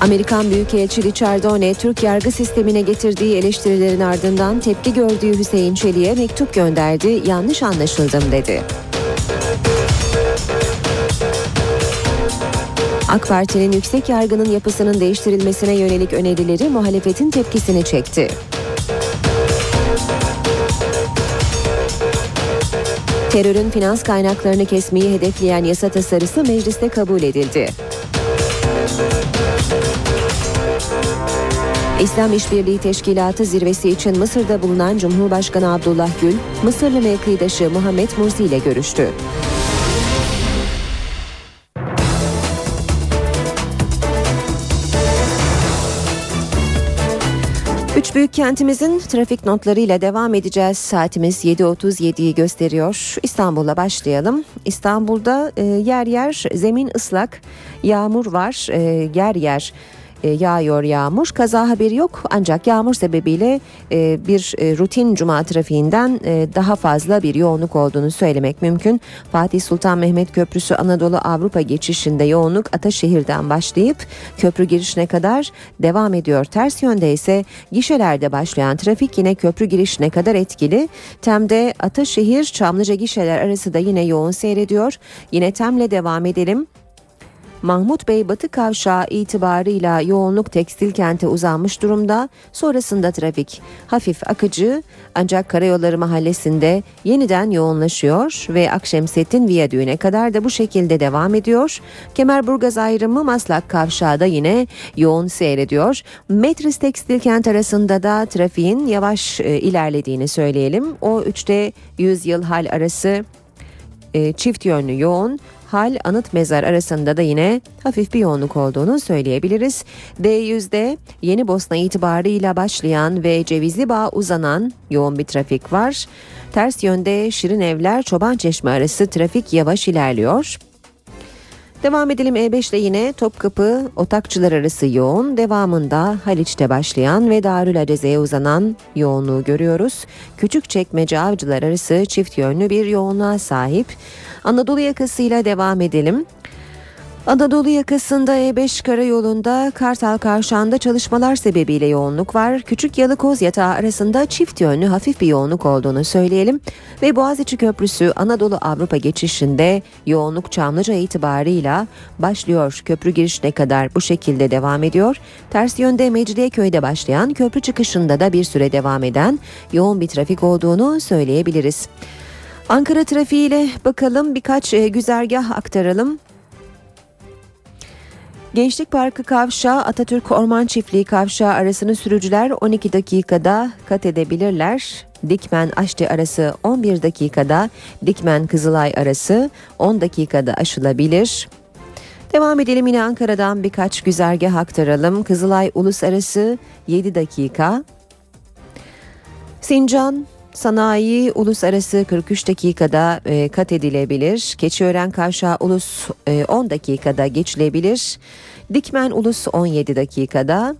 Amerikan Büyükelçi Richard One, Türk yargı sistemine getirdiği eleştirilerin ardından tepki gördüğü Hüseyin Çelik'e mektup gönderdi, yanlış anlaşıldım dedi. AK Parti'nin yüksek yargının yapısının değiştirilmesine yönelik önerileri muhalefetin tepkisini çekti. Terörün finans kaynaklarını kesmeyi hedefleyen yasa tasarısı mecliste kabul edildi. İslam İşbirliği Teşkilatı zirvesi için Mısır'da bulunan Cumhurbaşkanı Abdullah Gül, Mısırlı mevkidaşı Muhammed Mursi ile görüştü. Üç büyük kentimizin trafik notlarıyla devam edeceğiz. Saatimiz 7.37'yi gösteriyor. İstanbul'a başlayalım. İstanbul'da e, yer yer zemin ıslak, yağmur var, e, yer yer e, yağıyor yağmur. Kaza haberi yok ancak yağmur sebebiyle e, bir e, rutin cuma trafiğinden daha fazla bir yoğunluk olduğunu söylemek mümkün. Fatih Sultan Mehmet Köprüsü Anadolu Avrupa geçişinde yoğunluk Ataşehir'den başlayıp köprü girişine kadar devam ediyor. Ters yönde ise gişelerde başlayan trafik yine köprü girişine kadar etkili. Tem'de Ataşehir Çamlıca gişeler arası da yine yoğun seyrediyor. Yine Tem'le devam edelim. Mahmut Bey Batı Kavşağı itibarıyla yoğunluk tekstil kente uzanmış durumda. Sonrasında trafik hafif akıcı ancak Karayolları Mahallesi'nde yeniden yoğunlaşıyor ve Akşemsettin Viyadüğü'ne kadar da bu şekilde devam ediyor. Kemerburgaz ayrımı Maslak Kavşağı da yine yoğun seyrediyor. Metris Tekstil Kent arasında da trafiğin yavaş e, ilerlediğini söyleyelim. O 3'te 100 yıl hal arası e, çift yönlü yoğun Hal Anıt Mezar arasında da yine hafif bir yoğunluk olduğunu söyleyebiliriz. D100'de Yeni Bosna itibarıyla başlayan ve Cevizli Bağ uzanan yoğun bir trafik var. Ters yönde Şirin Evler Çoban Çeşme arası trafik yavaş ilerliyor. Devam edelim E5 ile yine Topkapı Otakçılar arası yoğun. Devamında Haliç'te başlayan ve Darül Adeze'ye uzanan yoğunluğu görüyoruz. Küçükçekmece Avcılar arası çift yönlü bir yoğunluğa sahip. Anadolu yakasıyla devam edelim. Anadolu yakasında E5 karayolunda Kartal Kavşağı'nda çalışmalar sebebiyle yoğunluk var. Küçük Yalıkoz yatağı arasında çift yönlü hafif bir yoğunluk olduğunu söyleyelim. Ve Boğaziçi Köprüsü Anadolu Avrupa geçişinde yoğunluk Çamlıca itibarıyla başlıyor. Köprü girişine kadar bu şekilde devam ediyor. Ters yönde Mecidiyeköy'de başlayan köprü çıkışında da bir süre devam eden yoğun bir trafik olduğunu söyleyebiliriz. Ankara trafiğiyle bakalım birkaç e, güzergah aktaralım. Gençlik Parkı Kavşağı Atatürk Orman Çiftliği Kavşağı arasını sürücüler 12 dakikada kat edebilirler. Dikmen Aşti arası 11 dakikada, Dikmen Kızılay arası 10 dakikada aşılabilir. Devam edelim yine Ankara'dan birkaç güzergah aktaralım. Kızılay Ulusararası 7 dakika. Sincan Sanayi uluslararası 43 dakikada e, kat edilebilir. Keçiören Kavşağı Ulus e, 10 dakikada geçilebilir. Dikmen Ulus 17 dakikada.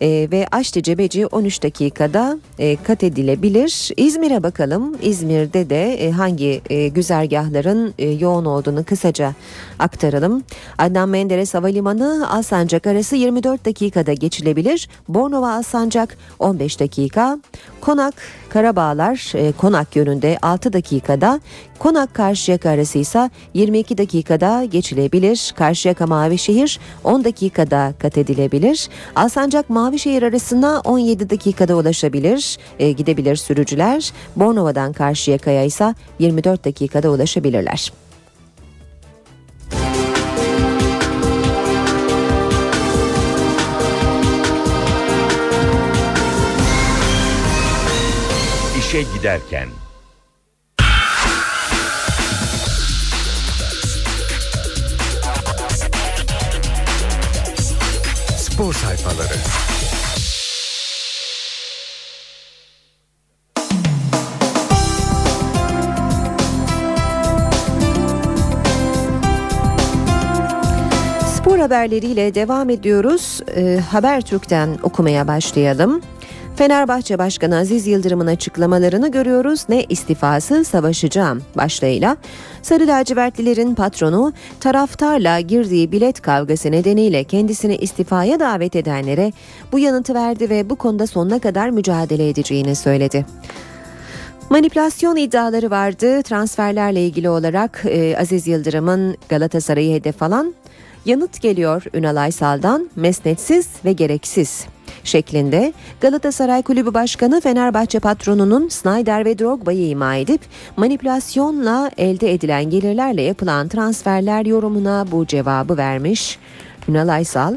E, ve Aşti Cebeci 13 dakikada e, kat edilebilir. İzmir'e bakalım. İzmir'de de e, hangi e, güzergahların e, yoğun olduğunu kısaca aktaralım. Adnan Menderes Havalimanı Alsancak arası 24 dakikada geçilebilir. Bornova Alsancak 15 dakika. Konak Karabağlar e, Konak yönünde 6 dakikada. Konak Karşıyaka arası ise 22 dakikada geçilebilir. Karşıyaka Mavişehir 10 dakikada kat edilebilir. Alsancak Mavişehir arasına 17 dakikada ulaşabilir. E, gidebilir sürücüler. Bornova'dan Karşıyaka'ya ise 24 dakikada ulaşabilirler. İşe giderken spor sayfaları. Spor haberleriyle devam ediyoruz. Ee, Habertürk'ten okumaya başlayalım. Fenerbahçe Başkanı Aziz Yıldırım'ın açıklamalarını görüyoruz. Ne istifası savaşacağım başlığıyla. Sarı lacivertlilerin patronu taraftarla girdiği bilet kavgası nedeniyle kendisini istifaya davet edenlere bu yanıtı verdi ve bu konuda sonuna kadar mücadele edeceğini söyledi. Manipülasyon iddiaları vardı transferlerle ilgili olarak e, Aziz Yıldırım'ın Galatasaray'ı hedef alan yanıt geliyor Ünal Aysal'dan mesnetsiz ve gereksiz şeklinde Galatasaray Kulübü Başkanı Fenerbahçe patronunun Snyder ve Drogba'yı ima edip manipülasyonla elde edilen gelirlerle yapılan transferler yorumuna bu cevabı vermiş Ünal Aysal.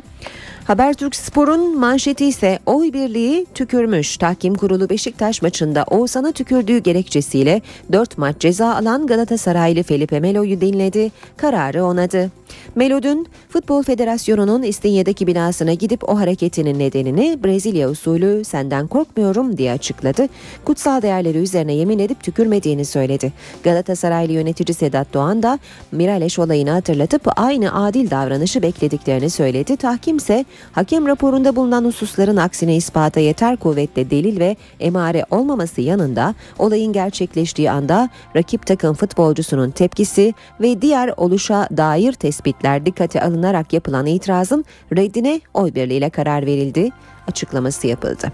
Habertürk Spor'un manşeti ise oy birliği tükürmüş. Tahkim kurulu Beşiktaş maçında Oğuzhan'a tükürdüğü gerekçesiyle 4 maç ceza alan Galatasaraylı Felipe Melo'yu dinledi. Kararı onadı. Melo dün Futbol Federasyonu'nun İstinye'deki binasına gidip o hareketinin nedenini Brezilya usulü senden korkmuyorum diye açıkladı. Kutsal değerleri üzerine yemin edip tükürmediğini söyledi. Galatasaraylı yönetici Sedat Doğan da Miraleş olayını hatırlatıp aynı adil davranışı beklediklerini söyledi. Tahkimse hakem raporunda bulunan hususların aksine ispata yeter kuvvetle delil ve emare olmaması yanında olayın gerçekleştiği anda rakip takım futbolcusunun tepkisi ve diğer oluşa dair tespitler dikkate alınarak yapılan itirazın reddine oy birliğiyle karar verildi açıklaması yapıldı.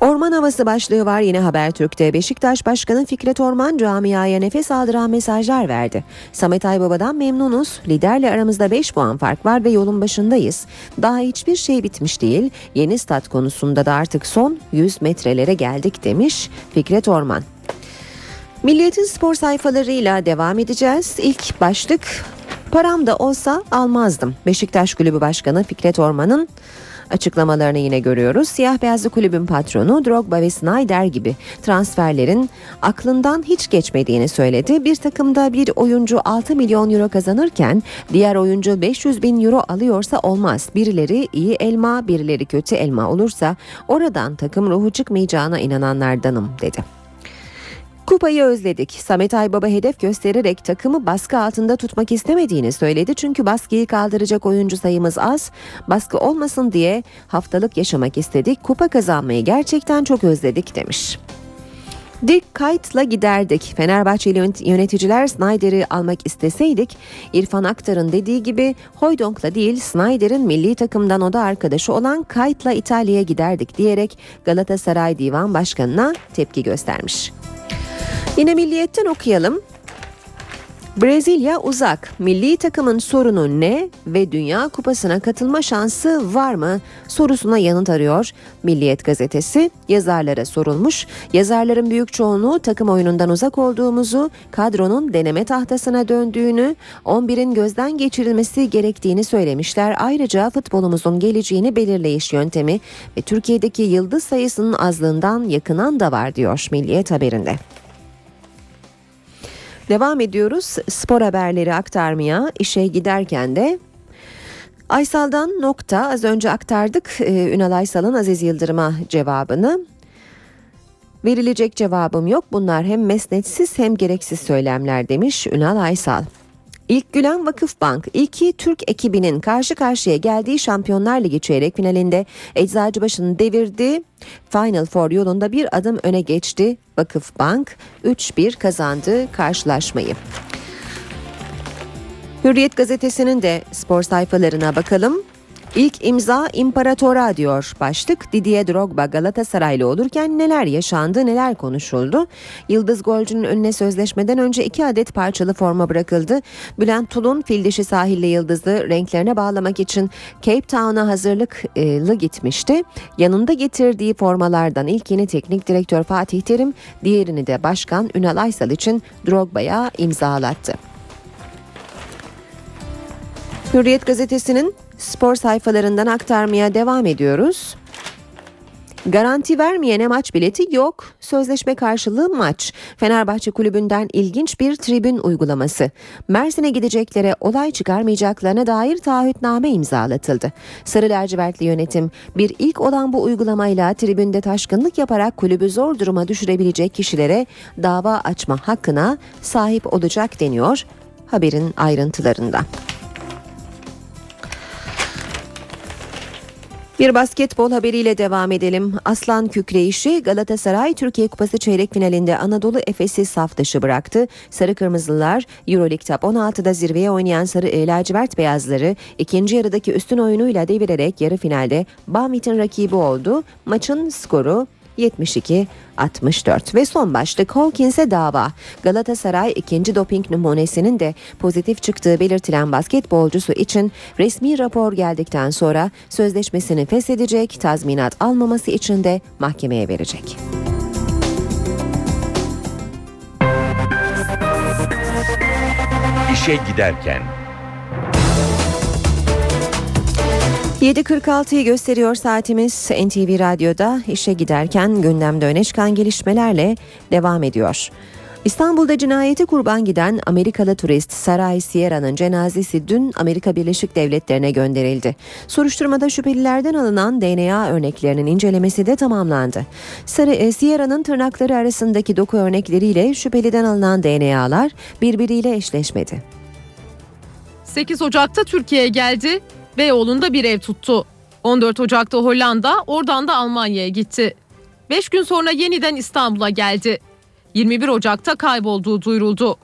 Orman havası başlığı var yine Habertürk'te. Beşiktaş Başkanı Fikret Orman camiaya nefes aldıran mesajlar verdi. Samet Aybaba'dan memnunuz. Liderle aramızda 5 puan fark var ve yolun başındayız. Daha hiçbir şey bitmiş değil. Yeni stat konusunda da artık son 100 metrelere geldik demiş Fikret Orman. Milliyetin spor sayfalarıyla devam edeceğiz. İlk başlık param da olsa almazdım. Beşiktaş Kulübü Başkanı Fikret Orman'ın açıklamalarını yine görüyoruz. Siyah beyazlı kulübün patronu Drogba ve Snyder gibi transferlerin aklından hiç geçmediğini söyledi. Bir takımda bir oyuncu 6 milyon euro kazanırken diğer oyuncu 500 bin euro alıyorsa olmaz. Birileri iyi elma birileri kötü elma olursa oradan takım ruhu çıkmayacağına inananlardanım dedi. Kupayı özledik. Samet Aybaba hedef göstererek takımı baskı altında tutmak istemediğini söyledi. Çünkü baskıyı kaldıracak oyuncu sayımız az. Baskı olmasın diye haftalık yaşamak istedik. Kupa kazanmayı gerçekten çok özledik demiş. Dick Kite'la giderdik. Fenerbahçeli yöneticiler Snyder'i almak isteseydik İrfan Aktar'ın dediği gibi Hoydonk'la değil Snyder'in milli takımdan oda arkadaşı olan Kite'la İtalya'ya giderdik diyerek Galatasaray Divan Başkanı'na tepki göstermiş. Yine Milliyet'ten okuyalım. Brezilya uzak. Milli takımın sorunu ne ve Dünya Kupası'na katılma şansı var mı sorusuna yanıt arıyor. Milliyet gazetesi yazarlara sorulmuş. Yazarların büyük çoğunluğu takım oyunundan uzak olduğumuzu, kadronun deneme tahtasına döndüğünü, 11'in gözden geçirilmesi gerektiğini söylemişler. Ayrıca futbolumuzun geleceğini belirleyiş yöntemi ve Türkiye'deki yıldız sayısının azlığından yakınan da var diyor Milliyet haberinde. Devam ediyoruz spor haberleri aktarmaya işe giderken de Aysal'dan nokta az önce aktardık ee, Ünal Aysal'ın Aziz Yıldırım'a cevabını. Verilecek cevabım yok bunlar hem mesnetsiz hem gereksiz söylemler demiş Ünal Aysal. İlk Gülen Vakıfbank ilki Türk ekibinin karşı karşıya geldiği Şampiyonlar Ligi çeyrek finalinde Eczacıbaşı'nı devirdi. Final Four yolunda bir adım öne geçti. Vakıfbank 3-1 kazandı karşılaşmayı. Hürriyet gazetesinin de spor sayfalarına bakalım. İlk imza imparatora diyor başlık. Didier Drogba Galatasaraylı olurken neler yaşandı neler konuşuldu. Yıldız golcünün önüne sözleşmeden önce iki adet parçalı forma bırakıldı. Bülent Tulun fil dişi sahille yıldızı renklerine bağlamak için Cape Town'a hazırlıklı gitmişti. Yanında getirdiği formalardan ilkini teknik direktör Fatih Terim, diğerini de başkan Ünal Aysal için Drogba'ya imzalattı. Hürriyet gazetesinin spor sayfalarından aktarmaya devam ediyoruz. Garanti vermeyene maç bileti yok. Sözleşme karşılığı maç. Fenerbahçe kulübünden ilginç bir tribün uygulaması. Mersin'e gideceklere olay çıkarmayacaklarına dair taahhütname imzalatıldı. Sarı lacivertli yönetim bir ilk olan bu uygulamayla tribünde taşkınlık yaparak kulübü zor duruma düşürebilecek kişilere dava açma hakkına sahip olacak deniyor haberin ayrıntılarında. Bir basketbol haberiyle devam edelim. Aslan kükreyişi Galatasaray Türkiye Kupası çeyrek finalinde Anadolu Efes'i saf dışı bıraktı. Sarı Kırmızılar Euroleague Top 16'da zirveye oynayan Sarı e, Lacivert Beyazları ikinci yarıdaki üstün oyunuyla devirerek yarı finalde Banvit'in rakibi oldu. Maçın skoru 72-64 ve son başlık Hawkins'e dava. Galatasaray ikinci doping numunesinin de pozitif çıktığı belirtilen basketbolcusu için resmi rapor geldikten sonra sözleşmesini feshedecek, tazminat almaması için de mahkemeye verecek. İşe giderken 7.46'yı gösteriyor saatimiz NTV Radyo'da işe giderken gündemde öne çıkan gelişmelerle devam ediyor. İstanbul'da cinayeti kurban giden Amerikalı turist Saray Sierra'nın cenazesi dün Amerika Birleşik Devletleri'ne gönderildi. Soruşturmada şüphelilerden alınan DNA örneklerinin incelemesi de tamamlandı. Sarı Sierra'nın tırnakları arasındaki doku örnekleriyle şüpheliden alınan DNA'lar birbiriyle eşleşmedi. 8 Ocak'ta Türkiye'ye geldi. Beyoğlu'nda bir ev tuttu. 14 Ocak'ta Hollanda, oradan da Almanya'ya gitti. 5 gün sonra yeniden İstanbul'a geldi. 21 Ocak'ta kaybolduğu duyuruldu.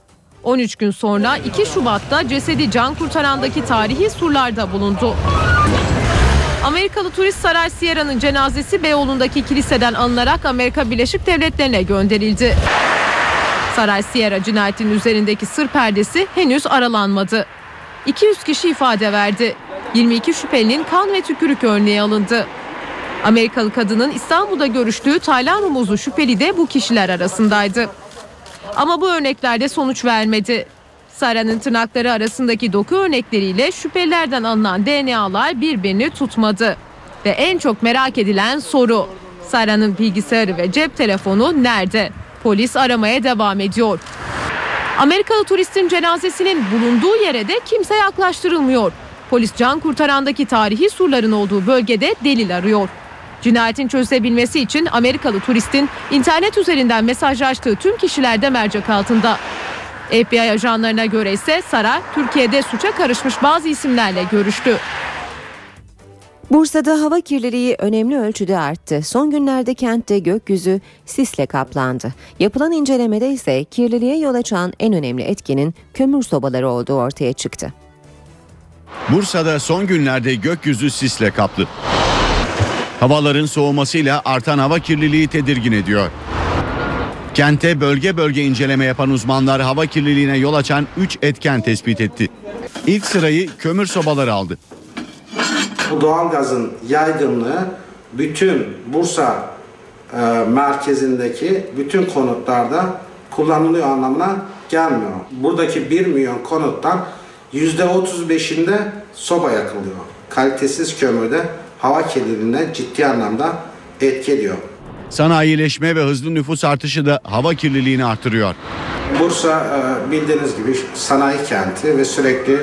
13 gün sonra 2 Şubat'ta cesedi can kurtarandaki tarihi surlarda bulundu. Amerikalı turist Saray Sierra'nın cenazesi Beyoğlu'ndaki kiliseden alınarak Amerika Birleşik Devletleri'ne gönderildi. Saray Sierra cinayetinin üzerindeki sır perdesi henüz aralanmadı. 200 kişi ifade verdi. 22 şüphelinin kan ve tükürük örneği alındı. Amerikalı kadının İstanbul'da görüştüğü Taylan Rumuzlu şüpheli de bu kişiler arasındaydı. Ama bu örneklerde sonuç vermedi. Sara'nın tırnakları arasındaki doku örnekleriyle şüphelilerden alınan DNA'lar birbirini tutmadı. Ve en çok merak edilen soru. Sara'nın bilgisayarı ve cep telefonu nerede? Polis aramaya devam ediyor. Amerikalı turistin cenazesinin bulunduğu yere de kimse yaklaştırılmıyor. Polis can kurtarandaki tarihi surların olduğu bölgede delil arıyor. Cinayetin çözülebilmesi için Amerikalı turistin internet üzerinden mesajlaştığı tüm kişiler de mercek altında. FBI ajanlarına göre ise Sara Türkiye'de suça karışmış bazı isimlerle görüştü. Bursa'da hava kirliliği önemli ölçüde arttı. Son günlerde kentte gökyüzü sisle kaplandı. Yapılan incelemede ise kirliliğe yol açan en önemli etkinin kömür sobaları olduğu ortaya çıktı. Bursa'da son günlerde gökyüzü sisle kaplı. Havaların soğumasıyla artan hava kirliliği tedirgin ediyor. Kente bölge bölge inceleme yapan uzmanlar hava kirliliğine yol açan 3 etken tespit etti. İlk sırayı kömür sobaları aldı. Bu doğalgazın yaygınlığı bütün Bursa e, merkezindeki bütün konutlarda kullanılıyor anlamına gelmiyor. Buradaki 1 milyon konuttan %35'inde soba yakılıyor. Kalitesiz kömürde hava kirliliğine ciddi anlamda etki ediyor. Sanayileşme ve hızlı nüfus artışı da hava kirliliğini artırıyor. Bursa e, bildiğiniz gibi sanayi kenti ve sürekli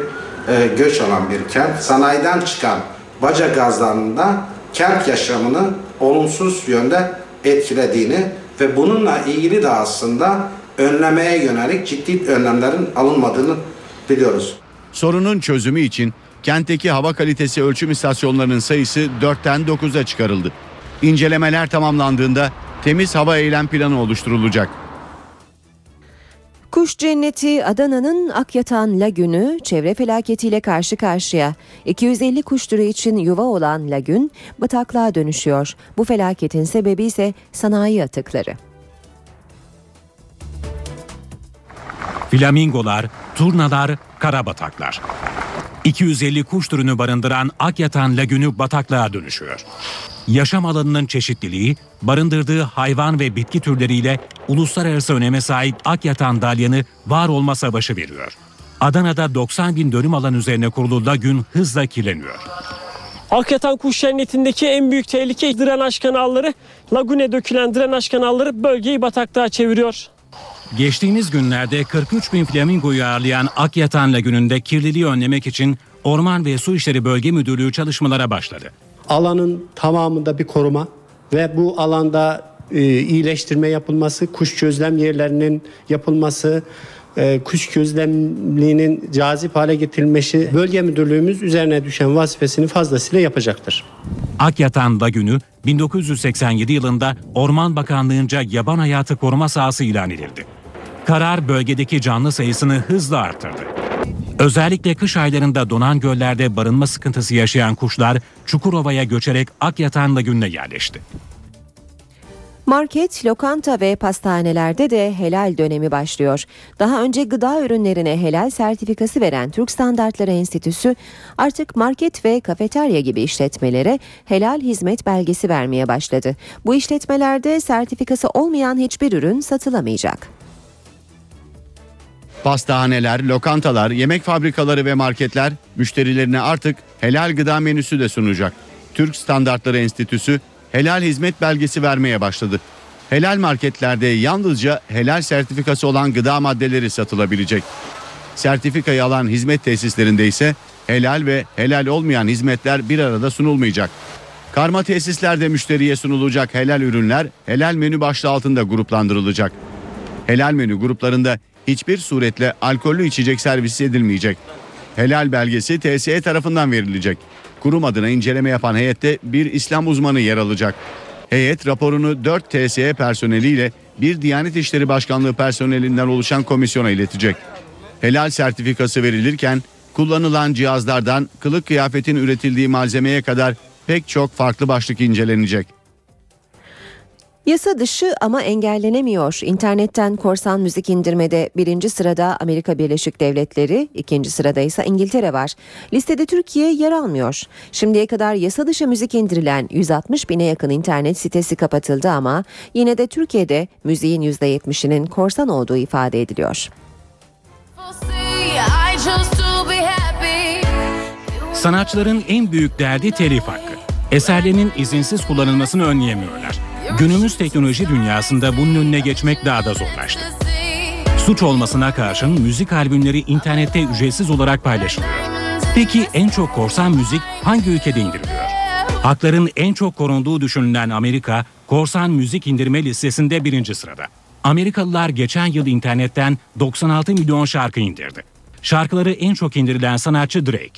e, göç alan bir kent. Sanayiden çıkan baca gazlarının da kent yaşamını olumsuz yönde etkilediğini ve bununla ilgili de aslında önlemeye yönelik ciddi önlemlerin alınmadığını biliyoruz. Sorunun çözümü için kentteki hava kalitesi ölçüm istasyonlarının sayısı 4'ten 9'a çıkarıldı. İncelemeler tamamlandığında temiz hava eylem planı oluşturulacak. Kuş cenneti Adana'nın Akyatan Lagünü çevre felaketiyle karşı karşıya. 250 kuş türü için yuva olan lagün bataklığa dönüşüyor. Bu felaketin sebebi ise sanayi atıkları. Flamingolar, turnalar, karabataklar. 250 kuş türünü barındıran Akyatan Lagünü bataklığa dönüşüyor. Yaşam alanının çeşitliliği, barındırdığı hayvan ve bitki türleriyle uluslararası öneme sahip Akyatan Dalyanı var olma savaşı veriyor. Adana'da 90 bin dönüm alan üzerine kurulu lagün hızla kirleniyor. Akyatan kuş cennetindeki en büyük tehlike drenaj kanalları, lagüne dökülen drenaj kanalları bölgeyi bataklığa çeviriyor. Geçtiğimiz günlerde 43 bin flamingoyu ağırlayan Akyatan Lagünü'nde kirliliği önlemek için Orman ve Su İşleri Bölge Müdürlüğü çalışmalara başladı. alanın tamamında bir koruma ve bu alanda e, iyileştirme yapılması, kuş gözlem yerlerinin yapılması, e, kuş gözlemliğinin cazip hale getirilmesi bölge müdürlüğümüz üzerine düşen vazifesini fazlasıyla yapacaktır. Akyatan Lagünü 1987 yılında Orman Bakanlığı'nca yaban hayatı koruma sahası ilan edildi. Karar bölgedeki canlı sayısını hızla arttırdı. Özellikle kış aylarında donan göllerde barınma sıkıntısı yaşayan kuşlar Çukurova'ya göçerek Akyatan Lagünü'ne yerleşti. Market, lokanta ve pastanelerde de helal dönemi başlıyor. Daha önce gıda ürünlerine helal sertifikası veren Türk Standartları Enstitüsü artık market ve kafeterya gibi işletmelere helal hizmet belgesi vermeye başladı. Bu işletmelerde sertifikası olmayan hiçbir ürün satılamayacak. Pastahaneler, lokantalar, yemek fabrikaları ve marketler müşterilerine artık helal gıda menüsü de sunacak. Türk Standartları Enstitüsü helal hizmet belgesi vermeye başladı. Helal marketlerde yalnızca helal sertifikası olan gıda maddeleri satılabilecek. Sertifikayı alan hizmet tesislerinde ise helal ve helal olmayan hizmetler bir arada sunulmayacak. Karma tesislerde müşteriye sunulacak helal ürünler helal menü başlığı altında gruplandırılacak. Helal menü gruplarında hiçbir suretle alkollü içecek servisi edilmeyecek. Helal belgesi TSE tarafından verilecek. Kurum adına inceleme yapan heyette bir İslam uzmanı yer alacak. Heyet raporunu 4 TSE personeliyle bir Diyanet İşleri Başkanlığı personelinden oluşan komisyona iletecek. Helal sertifikası verilirken kullanılan cihazlardan kılık kıyafetin üretildiği malzemeye kadar pek çok farklı başlık incelenecek. Yasa dışı ama engellenemiyor. İnternetten korsan müzik indirmede birinci sırada Amerika Birleşik Devletleri, ikinci sırada ise İngiltere var. Listede Türkiye yer almıyor. Şimdiye kadar yasa dışı müzik indirilen 160 bine yakın internet sitesi kapatıldı ama yine de Türkiye'de müziğin %70'inin korsan olduğu ifade ediliyor. Sanatçıların en büyük derdi telif hakkı. Eserlerinin izinsiz kullanılmasını önleyemiyorlar. Günümüz teknoloji dünyasında bunun önüne geçmek daha da zorlaştı. Suç olmasına karşın müzik albümleri internette ücretsiz olarak paylaşılıyor. Peki en çok korsan müzik hangi ülkede indiriliyor? Hakların en çok korunduğu düşünülen Amerika, korsan müzik indirme listesinde birinci sırada. Amerikalılar geçen yıl internetten 96 milyon şarkı indirdi. Şarkıları en çok indirilen sanatçı Drake.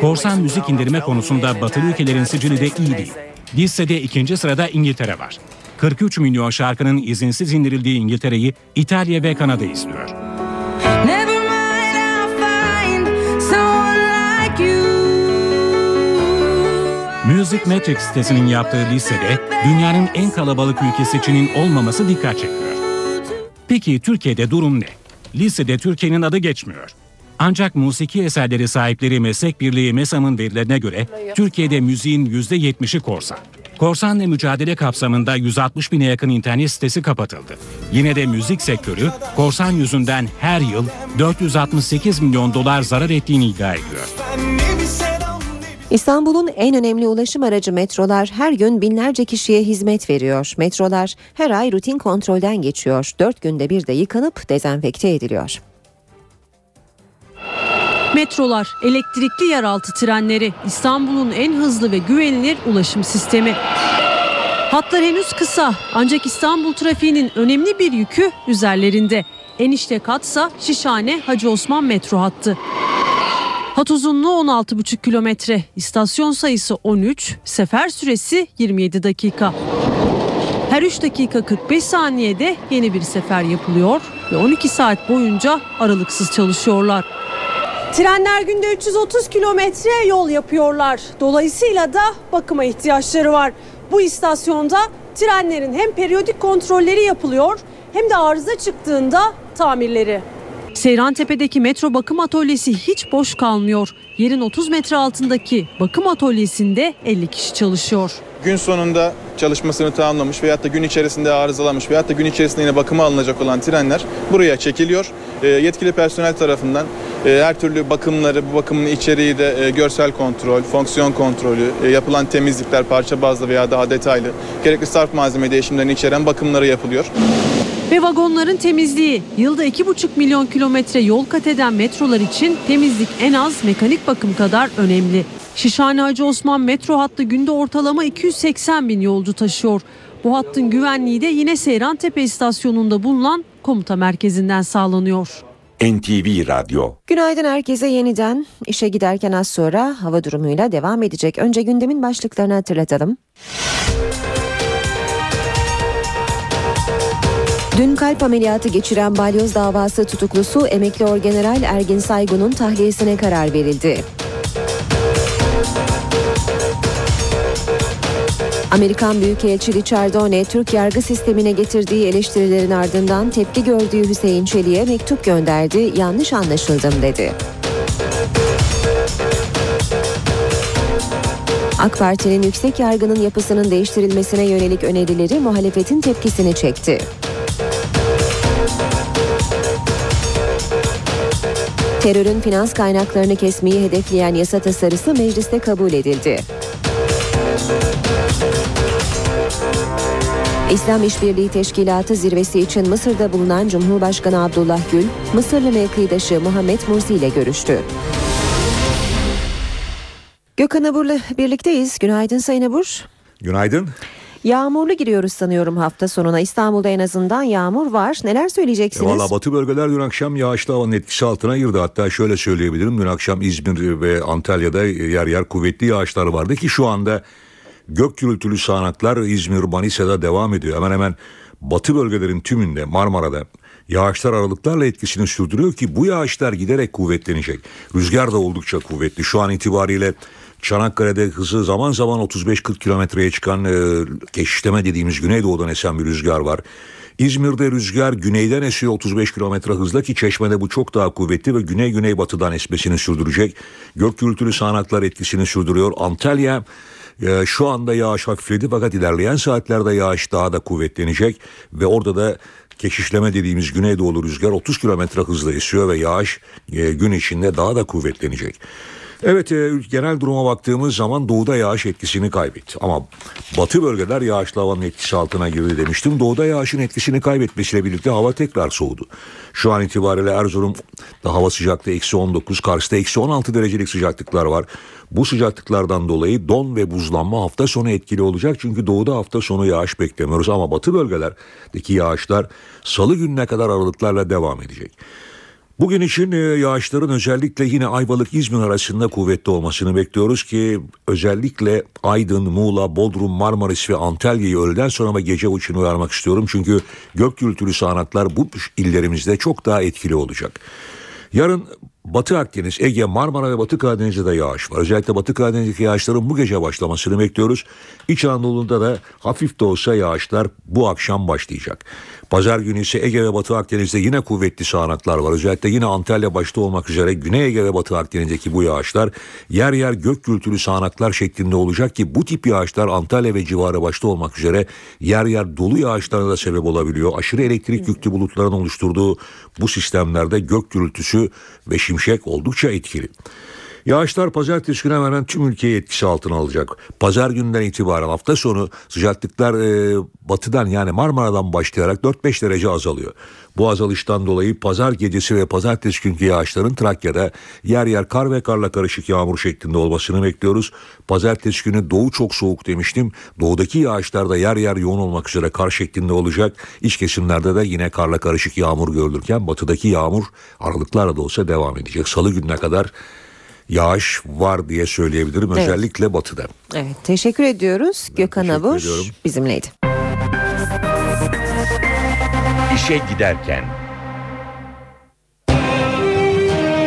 Korsan müzik indirme konusunda batılı ülkelerin sicili de iyi değil. Listede ikinci sırada İngiltere var. 43 milyon şarkının izinsiz indirildiği İngiltere'yi İtalya ve Kanada izliyor. Music Metrics sitesinin yaptığı listede dünyanın en kalabalık ülkesi Çin'in olmaması dikkat çekiyor. Peki Türkiye'de durum ne? Listede Türkiye'nin adı geçmiyor. Ancak musiki eserleri sahipleri Meslek Birliği MESAM'ın verilerine göre Türkiye'de müziğin %70'i korsan. Korsanla mücadele kapsamında 160 bine yakın internet sitesi kapatıldı. Yine de müzik sektörü korsan yüzünden her yıl 468 milyon dolar zarar ettiğini iddia ediyor. İstanbul'un en önemli ulaşım aracı metrolar her gün binlerce kişiye hizmet veriyor. Metrolar her ay rutin kontrolden geçiyor. Dört günde bir de yıkanıp dezenfekte ediliyor. Metrolar, elektrikli yeraltı trenleri, İstanbul'un en hızlı ve güvenilir ulaşım sistemi. Hatlar henüz kısa ancak İstanbul trafiğinin önemli bir yükü üzerlerinde. Enişte katsa Şişhane Hacı Osman metro hattı. Hat uzunluğu 16,5 kilometre, istasyon sayısı 13, sefer süresi 27 dakika. Her 3 dakika 45 saniyede yeni bir sefer yapılıyor ve 12 saat boyunca aralıksız çalışıyorlar. Trenler günde 330 kilometre yol yapıyorlar. Dolayısıyla da bakıma ihtiyaçları var. Bu istasyonda trenlerin hem periyodik kontrolleri yapılıyor hem de arıza çıktığında tamirleri. Seyrantepe'deki metro bakım atölyesi hiç boş kalmıyor. Yerin 30 metre altındaki bakım atölyesinde 50 kişi çalışıyor. Gün sonunda çalışmasını tamamlamış veyahut da gün içerisinde arızalanmış veyahut da gün içerisinde yine bakıma alınacak olan trenler buraya çekiliyor. E, yetkili personel tarafından e, her türlü bakımları, bu bakımın içeriği de e, görsel kontrol, fonksiyon kontrolü, e, yapılan temizlikler parça bazlı veya daha detaylı, gerekli sarf malzeme değişimlerini içeren bakımları yapılıyor. Ve vagonların temizliği. Yılda 2,5 milyon kilometre yol kat eden metrolar için temizlik en az mekanik bakım kadar önemli. Şişhane Hacı Osman metro hattı günde ortalama 280 bin yolcu taşıyor. Bu hattın güvenliği de yine Seyrantepe istasyonunda bulunan komuta merkezinden sağlanıyor. NTV Radyo Günaydın herkese yeniden. İşe giderken az sonra hava durumuyla devam edecek. Önce gündemin başlıklarını hatırlatalım. Dün kalp ameliyatı geçiren balyoz davası tutuklusu emekli orgeneral Ergin Saygun'un tahliyesine karar verildi. Amerikan Büyükelçi Richard One, Türk yargı sistemine getirdiği eleştirilerin ardından tepki gördüğü Hüseyin Çelik'e mektup gönderdi, yanlış anlaşıldım dedi. AK Parti'nin yüksek yargının yapısının değiştirilmesine yönelik önerileri muhalefetin tepkisini çekti. Terörün finans kaynaklarını kesmeyi hedefleyen yasa tasarısı mecliste kabul edildi. İslam İşbirliği Teşkilatı zirvesi için Mısır'da bulunan Cumhurbaşkanı Abdullah Gül, Mısırlı mevkidaşı Muhammed Mursi ile görüştü. Gökhan Abur'la birlikteyiz. Günaydın Sayın Abur. Günaydın. Yağmurlu giriyoruz sanıyorum hafta sonuna. İstanbul'da en azından yağmur var. Neler söyleyeceksiniz? E Valla batı bölgeler dün akşam yağışlı havanın etkisi altına girdi. Hatta şöyle söyleyebilirim. Dün akşam İzmir ve Antalya'da yer yer kuvvetli yağışlar vardı ki şu anda gök gürültülü sağanaklar İzmir, Manisa'da devam ediyor. Hemen hemen batı bölgelerin tümünde Marmara'da yağışlar aralıklarla etkisini sürdürüyor ki bu yağışlar giderek kuvvetlenecek. Rüzgar da oldukça kuvvetli. Şu an itibariyle Çanakkale'de hızı zaman zaman 35-40 kilometreye çıkan e, geçişleme dediğimiz güneydoğudan esen bir rüzgar var. İzmir'de rüzgar güneyden esiyor 35 kilometre hızla ki Çeşme'de bu çok daha kuvvetli ve güney güneybatıdan esmesini sürdürecek. Gök gürültülü sağanaklar etkisini sürdürüyor. Antalya e, şu anda yağış hafifledi fakat ilerleyen saatlerde yağış daha da kuvvetlenecek ve orada da keşişleme dediğimiz güneydoğulu rüzgar 30 kilometre hızla esiyor ve yağış e, gün içinde daha da kuvvetlenecek. Evet e, genel duruma baktığımız zaman doğuda yağış etkisini kaybetti. Ama batı bölgeler yağışlı havanın etkisi altına girdi demiştim. Doğuda yağışın etkisini kaybetmesiyle birlikte hava tekrar soğudu. Şu an itibariyle Erzurum'da hava sıcaklığı eksi 19, Kars'ta eksi 16 derecelik sıcaklıklar var. Bu sıcaklıklardan dolayı don ve buzlanma hafta sonu etkili olacak. Çünkü doğuda hafta sonu yağış beklemiyoruz ama batı bölgelerdeki yağışlar salı gününe kadar aralıklarla devam edecek. Bugün için e, yağışların özellikle yine Ayvalık-İzmir arasında kuvvetli olmasını bekliyoruz ki özellikle Aydın, Muğla, Bodrum, Marmaris ve Antalya'yı öğleden sonra ve gece için uyarmak istiyorum. Çünkü gök gürültülü sağanaklar bu illerimizde çok daha etkili olacak. Yarın Batı Akdeniz, Ege, Marmara ve Batı Karadeniz'de de yağış var. Özellikle Batı Karadeniz'deki yağışların bu gece başlamasını bekliyoruz. İç Anadolu'da da hafif de olsa yağışlar bu akşam başlayacak. Pazar günü ise Ege ve Batı Akdeniz'de yine kuvvetli sağanaklar var. Özellikle yine Antalya başta olmak üzere Güney Ege ve Batı Akdeniz'deki bu yağışlar yer yer gök gürültülü sağanaklar şeklinde olacak ki bu tip yağışlar Antalya ve civarı başta olmak üzere yer yer dolu yağışlarına da sebep olabiliyor. Aşırı elektrik yüklü bulutların oluşturduğu bu sistemlerde gök gürültüsü ve şimşek oldukça etkili. Yağışlar pazartesi günü hemen tüm ülkeyi etkisi altına alacak. Pazar günden itibaren hafta sonu sıcaklıklar e, batıdan yani Marmara'dan başlayarak 4-5 derece azalıyor. Bu azalıştan dolayı pazar gecesi ve pazartesi günkü yağışların Trakya'da yer yer kar ve karla karışık yağmur şeklinde olmasını bekliyoruz. Pazartesi günü doğu çok soğuk demiştim. Doğudaki yağışlar da yer yer yoğun olmak üzere kar şeklinde olacak. İç kesimlerde de yine karla karışık yağmur görülürken batıdaki yağmur aralıklarla da olsa devam edecek. Salı gününe kadar yağış var diye söyleyebilirim Evet. özellikle batıda. Evet teşekkür ediyoruz. Gökhan Abur ediyorum. bizimleydi. İşe giderken.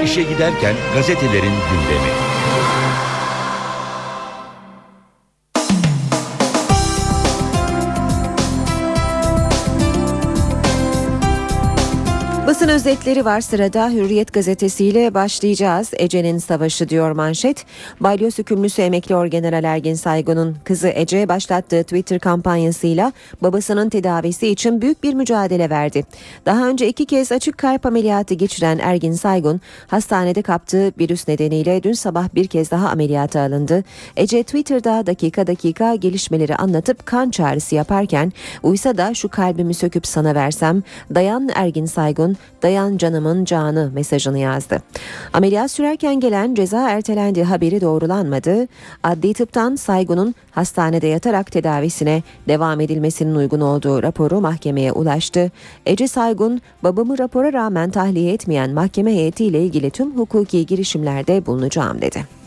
İşe giderken gazetelerin gündemi. Basın özetleri var sırada Hürriyet gazetesiyle başlayacağız. Ece'nin savaşı diyor manşet. Balyoz hükümlüsü emekli orgeneral Ergin Saygun'un kızı Ece başlattığı Twitter kampanyasıyla babasının tedavisi için büyük bir mücadele verdi. Daha önce iki kez açık kalp ameliyatı geçiren Ergin Saygun hastanede kaptığı virüs nedeniyle dün sabah bir kez daha ameliyata alındı. Ece Twitter'da dakika dakika gelişmeleri anlatıp kan çağrısı yaparken uysa da şu kalbimi söküp sana versem dayan Ergin Saygun dayan canımın canı mesajını yazdı. Ameliyat sürerken gelen ceza ertelendiği haberi doğrulanmadı. Adli tıptan Saygun'un hastanede yatarak tedavisine devam edilmesinin uygun olduğu raporu mahkemeye ulaştı. Ece Saygun babamı rapora rağmen tahliye etmeyen mahkeme heyetiyle ilgili tüm hukuki girişimlerde bulunacağım dedi.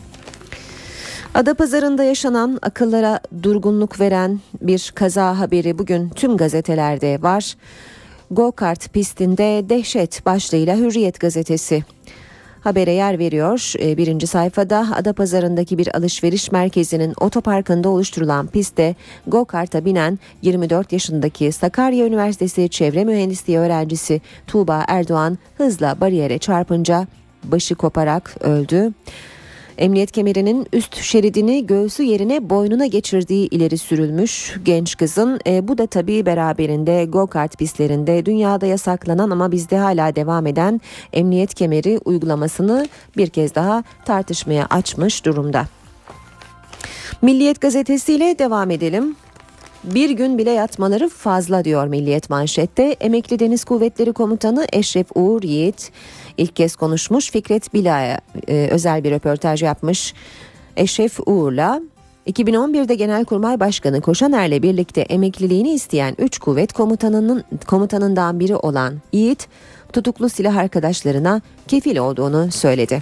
Adapazarı'nda yaşanan akıllara durgunluk veren bir kaza haberi bugün tüm gazetelerde var. Go-kart pistinde dehşet başlığıyla Hürriyet gazetesi habere yer veriyor. Ee, Birinci sayfada Adapazarı'ndaki bir alışveriş merkezinin otoparkında oluşturulan pistte go-kart'a binen 24 yaşındaki Sakarya Üniversitesi Çevre Mühendisliği öğrencisi Tuğba Erdoğan hızla bariyere çarpınca başı koparak öldü. Emniyet kemerinin üst şeridini göğsü yerine boynuna geçirdiği ileri sürülmüş genç kızın e, bu da tabii beraberinde go-kart pistlerinde dünyada yasaklanan ama bizde hala devam eden emniyet kemeri uygulamasını bir kez daha tartışmaya açmış durumda. Milliyet gazetesiyle devam edelim. Bir gün bile yatmaları fazla diyor Milliyet manşette. Emekli Deniz Kuvvetleri Komutanı Eşref Uğur Yiğit ilk kez konuşmuş. Fikret Bila'ya e, özel bir röportaj yapmış. Eşref Uğur'la 2011'de Genelkurmay Başkanı Koşaner'le birlikte emekliliğini isteyen 3 kuvvet komutanının komutanından biri olan Yiğit tutuklu silah arkadaşlarına kefil olduğunu söyledi.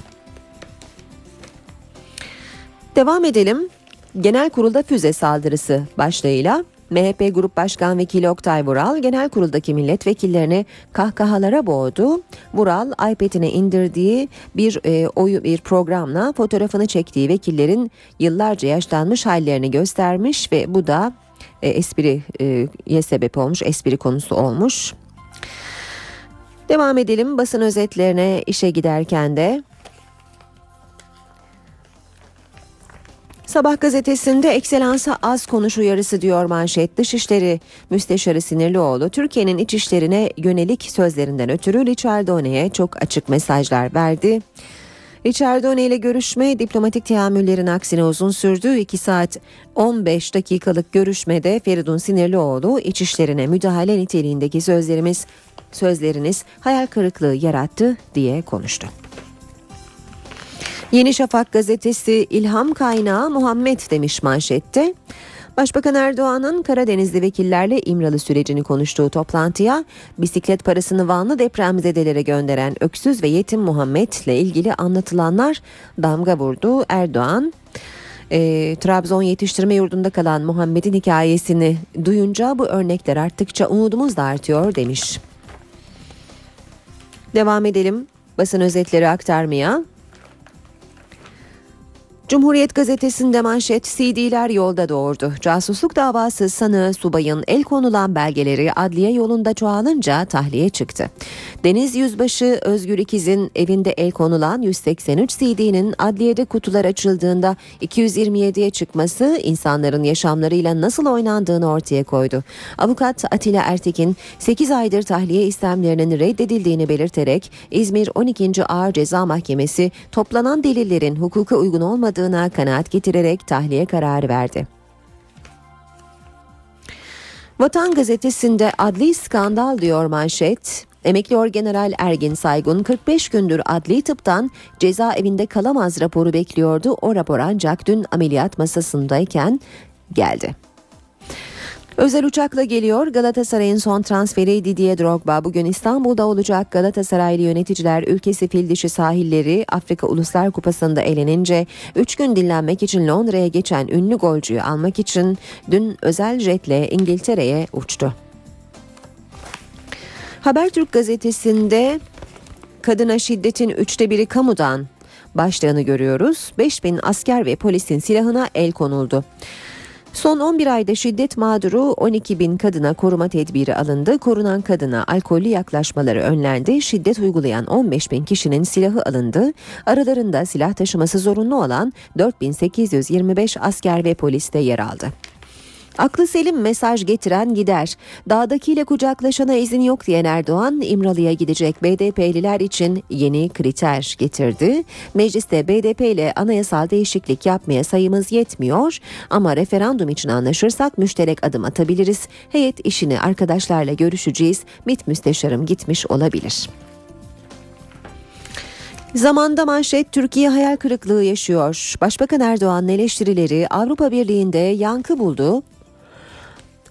Devam edelim. Genel kurulda füze saldırısı başlığıyla MHP Grup Başkan Vekili Oktay Vural genel kuruldaki milletvekillerini kahkahalara boğdu. Vural iPad'ine indirdiği bir e, oyu bir programla fotoğrafını çektiği vekillerin yıllarca yaşlanmış hallerini göstermiş ve bu da e, espriye sebep olmuş, espri konusu olmuş. Devam edelim basın özetlerine işe giderken de Sabah gazetesinde ekselansa az konuş uyarısı diyor manşet. Dışişleri Müsteşarı Sinirlioğlu Türkiye'nin iç işlerine yönelik sözlerinden ötürü Richardone'ye çok açık mesajlar verdi. Richardone ile görüşme diplomatik teamüllerin aksine uzun sürdü. 2 saat 15 dakikalık görüşmede Feridun Sinirlioğlu iç işlerine müdahale niteliğindeki sözlerimiz sözleriniz hayal kırıklığı yarattı diye konuştu. Yeni Şafak gazetesi ilham kaynağı Muhammed demiş manşette. Başbakan Erdoğan'ın Karadenizli vekillerle İmralı sürecini konuştuğu toplantıya bisiklet parasını Vanlı depremzedelere gönderen öksüz ve yetim Muhammed'le ilgili anlatılanlar damga vurdu. Erdoğan e, Trabzon yetiştirme yurdunda kalan Muhammed'in hikayesini duyunca bu örnekler arttıkça umudumuz da artıyor demiş. Devam edelim. Basın özetleri aktarmaya Cumhuriyet gazetesinde manşet CD'ler yolda doğurdu. Casusluk davası sanığı subayın el konulan belgeleri adliye yolunda çoğalınca tahliye çıktı. Deniz Yüzbaşı Özgür İkiz'in evinde el konulan 183 CD'nin adliyede kutular açıldığında 227'ye çıkması insanların yaşamlarıyla nasıl oynandığını ortaya koydu. Avukat Atilla Ertekin 8 aydır tahliye istemlerinin reddedildiğini belirterek İzmir 12. Ağır Ceza Mahkemesi toplanan delillerin hukuka uygun olmadığını kanaat getirerek tahliye kararı verdi. Vatan gazetesinde adli skandal diyor manşet. Emekli Orgeneral Ergin Saygun 45 gündür adli tıptan cezaevinde kalamaz raporu bekliyordu. O rapor ancak dün ameliyat masasındayken geldi. Özel uçakla geliyor Galatasaray'ın son transferi Didier Drogba bugün İstanbul'da olacak Galatasaraylı yöneticiler ülkesi fil sahilleri Afrika Uluslar Kupası'nda elenince 3 gün dinlenmek için Londra'ya geçen ünlü golcüyü almak için dün özel jetle İngiltere'ye uçtu. Habertürk gazetesinde kadına şiddetin üçte biri kamudan başlığını görüyoruz. 5000 asker ve polisin silahına el konuldu. Son 11 ayda şiddet mağduru 12 bin kadına koruma tedbiri alındı. Korunan kadına alkollü yaklaşmaları önlendi. Şiddet uygulayan 15 bin kişinin silahı alındı. Aralarında silah taşıması zorunlu olan 4825 asker ve polis de yer aldı. Aklı selim mesaj getiren gider. Dağdakiyle kucaklaşana izin yok diyen Erdoğan İmralı'ya gidecek BDP'liler için yeni kriter getirdi. Mecliste BDP ile anayasal değişiklik yapmaya sayımız yetmiyor ama referandum için anlaşırsak müşterek adım atabiliriz. Heyet işini arkadaşlarla görüşeceğiz. MİT müsteşarım gitmiş olabilir. Zamanda manşet Türkiye hayal kırıklığı yaşıyor. Başbakan Erdoğan'ın eleştirileri Avrupa Birliği'nde yankı buldu.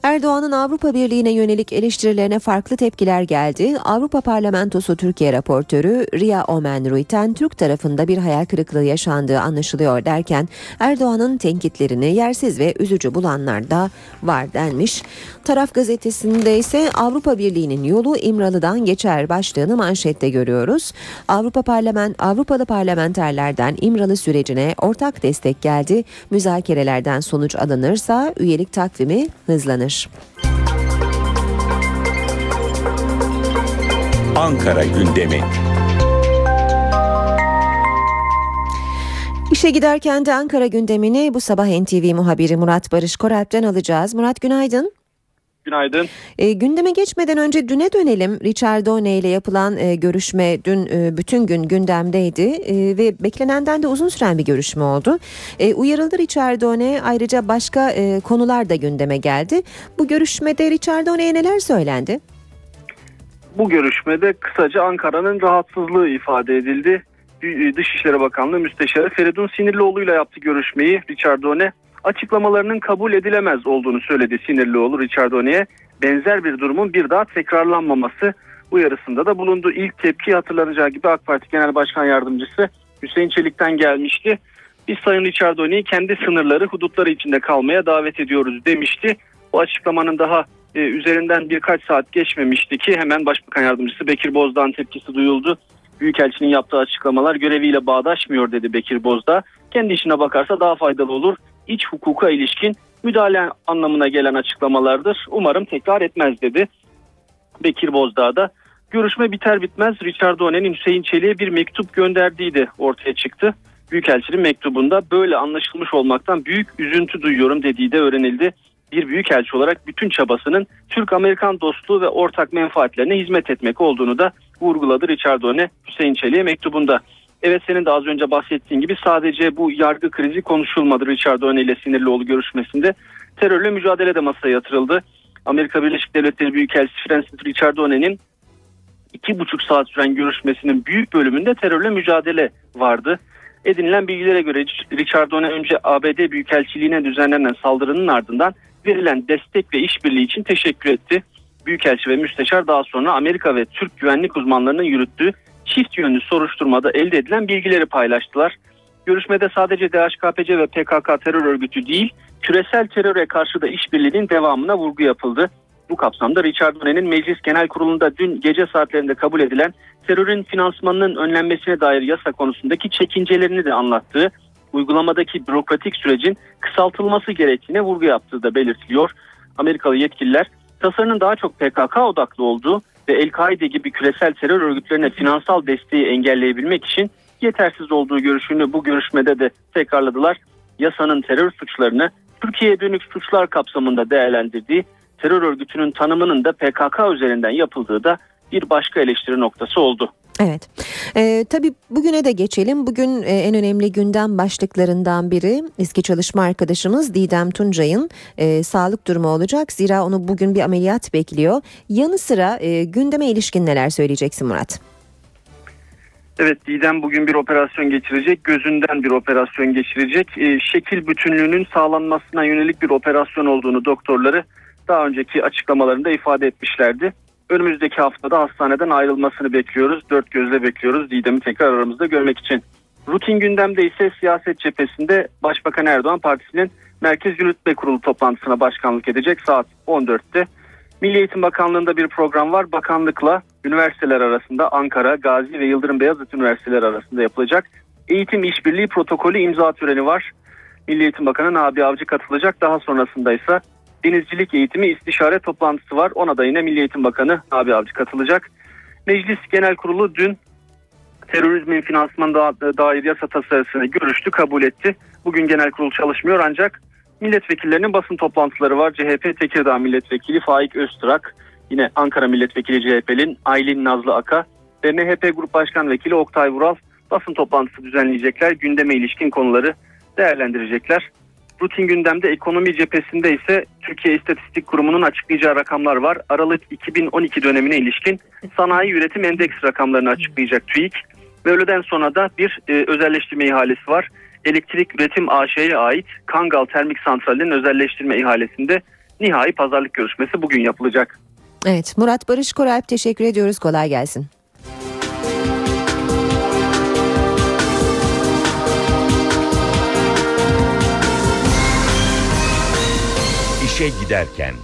Erdoğan'ın Avrupa Birliği'ne yönelik eleştirilerine farklı tepkiler geldi. Avrupa Parlamentosu Türkiye raportörü Ria Omen Ruiten Türk tarafında bir hayal kırıklığı yaşandığı anlaşılıyor derken Erdoğan'ın tenkitlerini yersiz ve üzücü bulanlar da var denmiş. Taraf gazetesinde ise Avrupa Birliği'nin yolu İmralı'dan geçer başlığını manşette görüyoruz. Avrupa Parlament Avrupalı parlamenterlerden İmralı sürecine ortak destek geldi. Müzakerelerden sonuç alınırsa üyelik takvimi hızlanır. Ankara gündemi. İşe giderken de Ankara gündemini bu sabah NTV muhabiri Murat Barış Koralp'ten alacağız. Murat günaydın. Günaydın. E, gündeme geçmeden önce düne dönelim. Richard Done ile yapılan e, görüşme dün e, bütün gün gündemdeydi e, ve beklenenden de uzun süren bir görüşme oldu. E, uyarıldı Richard Done ayrıca başka e, konular da gündeme geldi. Bu görüşmede Richard Done'ye neler söylendi? Bu görüşmede kısaca Ankara'nın rahatsızlığı ifade edildi. Dışişleri Bakanlığı Müsteşarı Feridun Sinirlioğlu ile yaptı görüşmeyi Richard Done açıklamalarının kabul edilemez olduğunu söyledi Sinirlioğlu Richard Done'ye. Benzer bir durumun bir daha tekrarlanmaması uyarısında da bulundu. İlk tepki hatırlanacağı gibi AK Parti Genel Başkan Yardımcısı Hüseyin Çelik'ten gelmişti. Biz Sayın Richard Done'yi kendi sınırları, hudutları içinde kalmaya davet ediyoruz demişti. Bu açıklamanın daha e, üzerinden birkaç saat geçmemişti ki hemen Başbakan Yardımcısı Bekir Bozdağ'ın tepkisi duyuldu. Büyükelçinin yaptığı açıklamalar göreviyle bağdaşmıyor dedi Bekir Bozdağ. Kendi işine bakarsa daha faydalı olur iç hukuka ilişkin müdahale anlamına gelen açıklamalardır. Umarım tekrar etmez dedi. Bekir Bozdağ da görüşme biter bitmez Richard Donen'in Hüseyin Çelik'e bir mektup gönderdiği de ortaya çıktı. Büyükelçinin mektubunda böyle anlaşılmış olmaktan büyük üzüntü duyuyorum dediği de öğrenildi. Bir büyükelçi olarak bütün çabasının Türk-Amerikan dostluğu ve ortak menfaatlerine hizmet etmek olduğunu da vurguladı Richard Done Hüseyin Çelik'e mektubunda. Evet senin de az önce bahsettiğin gibi sadece bu yargı krizi konuşulmadı Richard Done ile Sinirlioğlu görüşmesinde. Terörle mücadele de masaya yatırıldı. Amerika Birleşik Devletleri Büyükelçisi Francis Richard Done'nin iki buçuk saat süren görüşmesinin büyük bölümünde terörle mücadele vardı. Edinilen bilgilere göre Richard Done önce ABD Büyükelçiliğine düzenlenen saldırının ardından verilen destek ve işbirliği için teşekkür etti. Büyükelçi ve müsteşar daha sonra Amerika ve Türk güvenlik uzmanlarının yürüttüğü çift yönlü soruşturmada elde edilen bilgileri paylaştılar. Görüşmede sadece DHKPC ve PKK terör örgütü değil, küresel teröre karşı da işbirliğinin devamına vurgu yapıldı. Bu kapsamda Richard Done'nin Meclis Genel Kurulu'nda dün gece saatlerinde kabul edilen terörün finansmanının önlenmesine dair yasa konusundaki çekincelerini de anlattığı, uygulamadaki bürokratik sürecin kısaltılması gerektiğine vurgu yaptığı da belirtiliyor. Amerikalı yetkililer tasarının daha çok PKK odaklı olduğu ve El-Kaide gibi küresel terör örgütlerine finansal desteği engelleyebilmek için yetersiz olduğu görüşünü bu görüşmede de tekrarladılar. Yasanın terör suçlarını Türkiye'ye dönük suçlar kapsamında değerlendirdiği terör örgütünün tanımının da PKK üzerinden yapıldığı da bir başka eleştiri noktası oldu. Evet. Ee, tabii bugüne de geçelim. Bugün e, en önemli gündem başlıklarından biri eski çalışma arkadaşımız Didem Tuncay'ın e, sağlık durumu olacak. Zira onu bugün bir ameliyat bekliyor. Yanı sıra e, gündeme ilişkin neler söyleyeceksin Murat? Evet Didem bugün bir operasyon geçirecek. Gözünden bir operasyon geçirecek. E, şekil bütünlüğünün sağlanmasına yönelik bir operasyon olduğunu doktorları daha önceki açıklamalarında ifade etmişlerdi. Önümüzdeki haftada hastaneden ayrılmasını bekliyoruz. Dört gözle bekliyoruz Didem'i tekrar aramızda görmek için. Rutin gündemde ise siyaset cephesinde Başbakan Erdoğan Partisi'nin Merkez Yürütme Kurulu toplantısına başkanlık edecek saat 14'te. Milli Eğitim Bakanlığı'nda bir program var. Bakanlıkla üniversiteler arasında Ankara, Gazi ve Yıldırım Beyazıt Üniversiteleri arasında yapılacak eğitim işbirliği protokolü imza töreni var. Milli Eğitim Bakanı Nabi Avcı katılacak. Daha sonrasında ise denizcilik eğitimi istişare toplantısı var. Ona da yine Milli Eğitim Bakanı Nabi Avcı katılacak. Meclis Genel Kurulu dün terörizmin finansman dair yasa tasarısını görüştü, kabul etti. Bugün genel kurul çalışmıyor ancak milletvekillerinin basın toplantıları var. CHP Tekirdağ Milletvekili Faik Öztürk, yine Ankara Milletvekili CHP'nin Aylin Nazlı Aka ve MHP Grup Başkan Vekili Oktay Vural basın toplantısı düzenleyecekler. Gündeme ilişkin konuları değerlendirecekler. Rutin gündemde ekonomi cephesinde ise Türkiye İstatistik Kurumu'nun açıklayacağı rakamlar var. Aralık 2012 dönemine ilişkin sanayi üretim endeks rakamlarını açıklayacak TÜİK. Ve öğleden sonra da bir e, özelleştirme ihalesi var. Elektrik Üretim AŞ'ye ait Kangal Termik Santrali'nin özelleştirme ihalesinde nihai pazarlık görüşmesi bugün yapılacak. Evet Murat Barış Koralp teşekkür ediyoruz. Kolay gelsin. İşe giderken.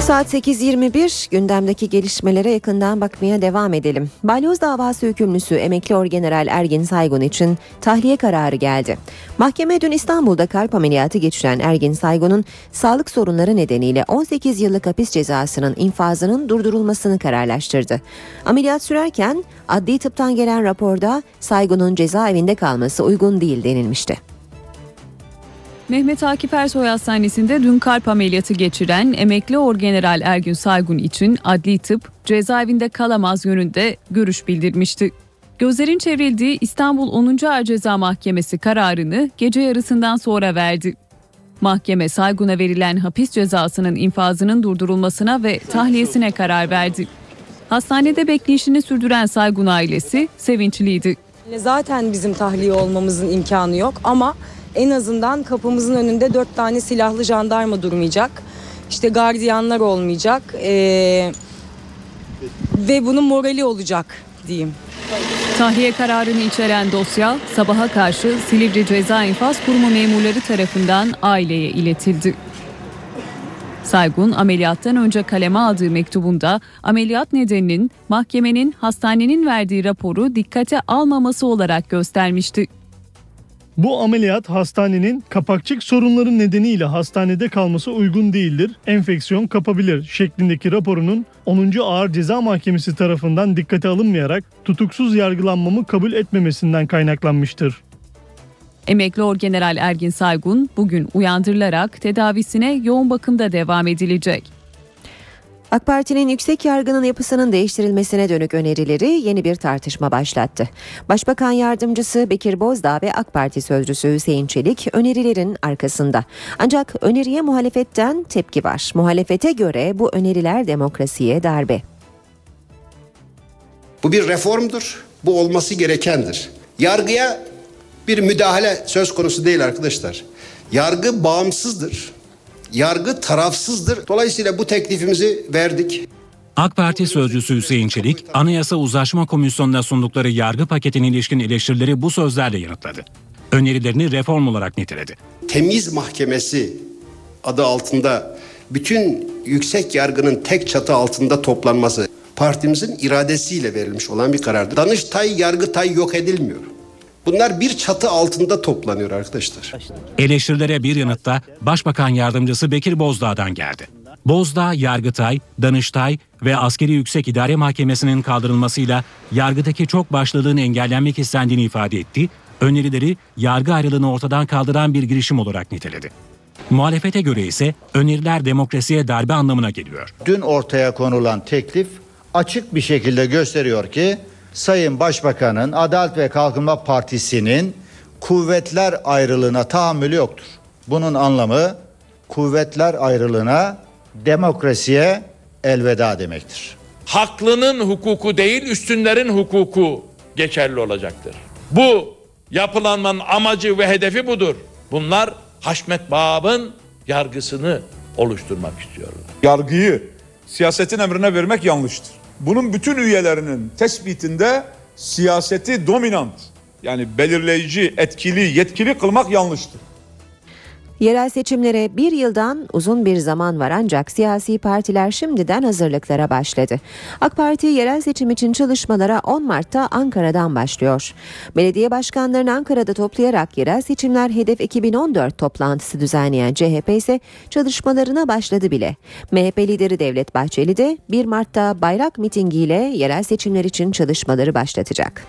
Saat 8.21 gündemdeki gelişmelere yakından bakmaya devam edelim. Balyoz davası hükümlüsü emekli orgeneral Ergin Saygun için tahliye kararı geldi. Mahkeme dün İstanbul'da kalp ameliyatı geçiren Ergin Saygun'un sağlık sorunları nedeniyle 18 yıllık hapis cezasının infazının durdurulmasını kararlaştırdı. Ameliyat sürerken adli tıptan gelen raporda Saygun'un cezaevinde kalması uygun değil denilmişti. Mehmet Akif Ersoy Hastanesi'nde dün kalp ameliyatı geçiren emekli orgeneral Ergün Saygun için adli tıp cezaevinde kalamaz yönünde görüş bildirmişti. Gözlerin çevrildiği İstanbul 10. Ağır Ceza Mahkemesi kararını gece yarısından sonra verdi. Mahkeme Saygun'a verilen hapis cezasının infazının durdurulmasına ve tahliyesine karar verdi. Hastanede bekleyişini sürdüren Saygun ailesi sevinçliydi. Zaten bizim tahliye olmamızın imkanı yok ama en azından kapımızın önünde dört tane silahlı jandarma durmayacak. İşte gardiyanlar olmayacak. Ee, ve bunun morali olacak diyeyim. Tahliye kararını içeren dosya sabaha karşı Silivri Ceza İnfaz Kurumu memurları tarafından aileye iletildi. Saygun ameliyattan önce kaleme aldığı mektubunda ameliyat nedeninin mahkemenin hastanenin verdiği raporu dikkate almaması olarak göstermişti. Bu ameliyat hastanenin kapakçık sorunları nedeniyle hastanede kalması uygun değildir. Enfeksiyon kapabilir şeklindeki raporunun 10. Ağır Ceza Mahkemesi tarafından dikkate alınmayarak tutuksuz yargılanmamı kabul etmemesinden kaynaklanmıştır. Emekli Orgeneral Ergin Saygun bugün uyandırılarak tedavisine yoğun bakımda devam edilecek. AK Parti'nin yüksek yargının yapısının değiştirilmesine dönük önerileri yeni bir tartışma başlattı. Başbakan yardımcısı Bekir Bozdağ ve AK Parti sözcüsü Hüseyin Çelik önerilerin arkasında. Ancak öneriye muhalefetten tepki var. Muhalefete göre bu öneriler demokrasiye darbe. Bu bir reformdur. Bu olması gerekendir. Yargıya bir müdahale söz konusu değil arkadaşlar. Yargı bağımsızdır. Yargı tarafsızdır. Dolayısıyla bu teklifimizi verdik. AK Parti sözcüsü Hüseyin Çelik, Anayasa Uzlaşma Komisyonu'na sundukları yargı paketine ilişkin eleştirileri bu sözlerle yanıtladı. Önerilerini reform olarak niteledi. Temiz mahkemesi adı altında bütün yüksek yargının tek çatı altında toplanması partimizin iradesiyle verilmiş olan bir karardır. Danıştay, Yargıtay yok edilmiyor. Bunlar bir çatı altında toplanıyor arkadaşlar. Eleştirilere bir yanıtta Başbakan Yardımcısı Bekir Bozdağ'dan geldi. Bozdağ, Yargıtay, Danıştay ve Askeri Yüksek İdare Mahkemesi'nin kaldırılmasıyla yargıdaki çok başlılığın engellenmek istendiğini ifade etti, önerileri yargı ayrılığını ortadan kaldıran bir girişim olarak niteledi. Muhalefete göre ise öneriler demokrasiye darbe anlamına geliyor. Dün ortaya konulan teklif açık bir şekilde gösteriyor ki Sayın Başbakan'ın Adalet ve Kalkınma Partisi'nin kuvvetler ayrılığına tahammülü yoktur. Bunun anlamı kuvvetler ayrılığına, demokrasiye elveda demektir. Haklının hukuku değil, üstünlerin hukuku geçerli olacaktır. Bu yapılanmanın amacı ve hedefi budur. Bunlar Haşmet Bab'ın yargısını oluşturmak istiyorlar. Yargıyı siyasetin emrine vermek yanlıştır. Bunun bütün üyelerinin tespitinde siyaseti dominant yani belirleyici, etkili, yetkili kılmak yanlıştır. Yerel seçimlere bir yıldan uzun bir zaman var ancak siyasi partiler şimdiden hazırlıklara başladı. AK Parti yerel seçim için çalışmalara 10 Mart'ta Ankara'dan başlıyor. Belediye başkanlarını Ankara'da toplayarak yerel seçimler hedef 2014 toplantısı düzenleyen CHP ise çalışmalarına başladı bile. MHP lideri Devlet Bahçeli de 1 Mart'ta bayrak mitingiyle yerel seçimler için çalışmaları başlatacak.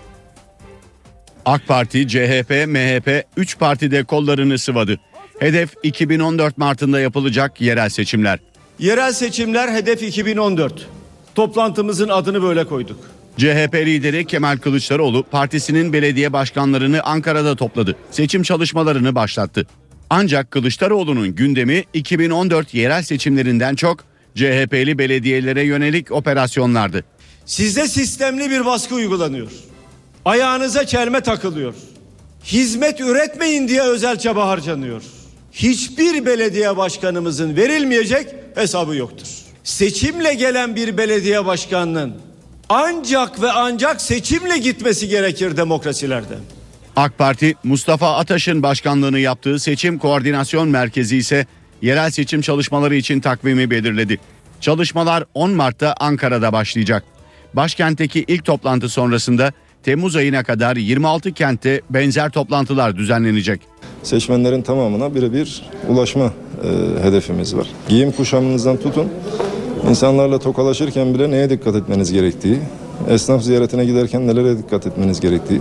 AK Parti, CHP, MHP 3 partide kollarını sıvadı. Hedef 2014 Mart'ında yapılacak yerel seçimler. Yerel seçimler hedef 2014. Toplantımızın adını böyle koyduk. CHP lideri Kemal Kılıçdaroğlu partisinin belediye başkanlarını Ankara'da topladı. Seçim çalışmalarını başlattı. Ancak Kılıçdaroğlu'nun gündemi 2014 yerel seçimlerinden çok CHP'li belediyelere yönelik operasyonlardı. Sizde sistemli bir baskı uygulanıyor. Ayağınıza çelme takılıyor. Hizmet üretmeyin diye özel çaba harcanıyor. Hiçbir belediye başkanımızın verilmeyecek hesabı yoktur. Seçimle gelen bir belediye başkanının ancak ve ancak seçimle gitmesi gerekir demokrasilerde. AK Parti Mustafa Ataş'ın başkanlığını yaptığı Seçim Koordinasyon Merkezi ise yerel seçim çalışmaları için takvimi belirledi. Çalışmalar 10 Mart'ta Ankara'da başlayacak. Başkentteki ilk toplantı sonrasında Temmuz ayına kadar 26 kentte benzer toplantılar düzenlenecek. Seçmenlerin tamamına birebir ulaşma e, hedefimiz var. Giyim kuşamınızdan tutun, insanlarla tokalaşırken bile neye dikkat etmeniz gerektiği, esnaf ziyaretine giderken nelere dikkat etmeniz gerektiği,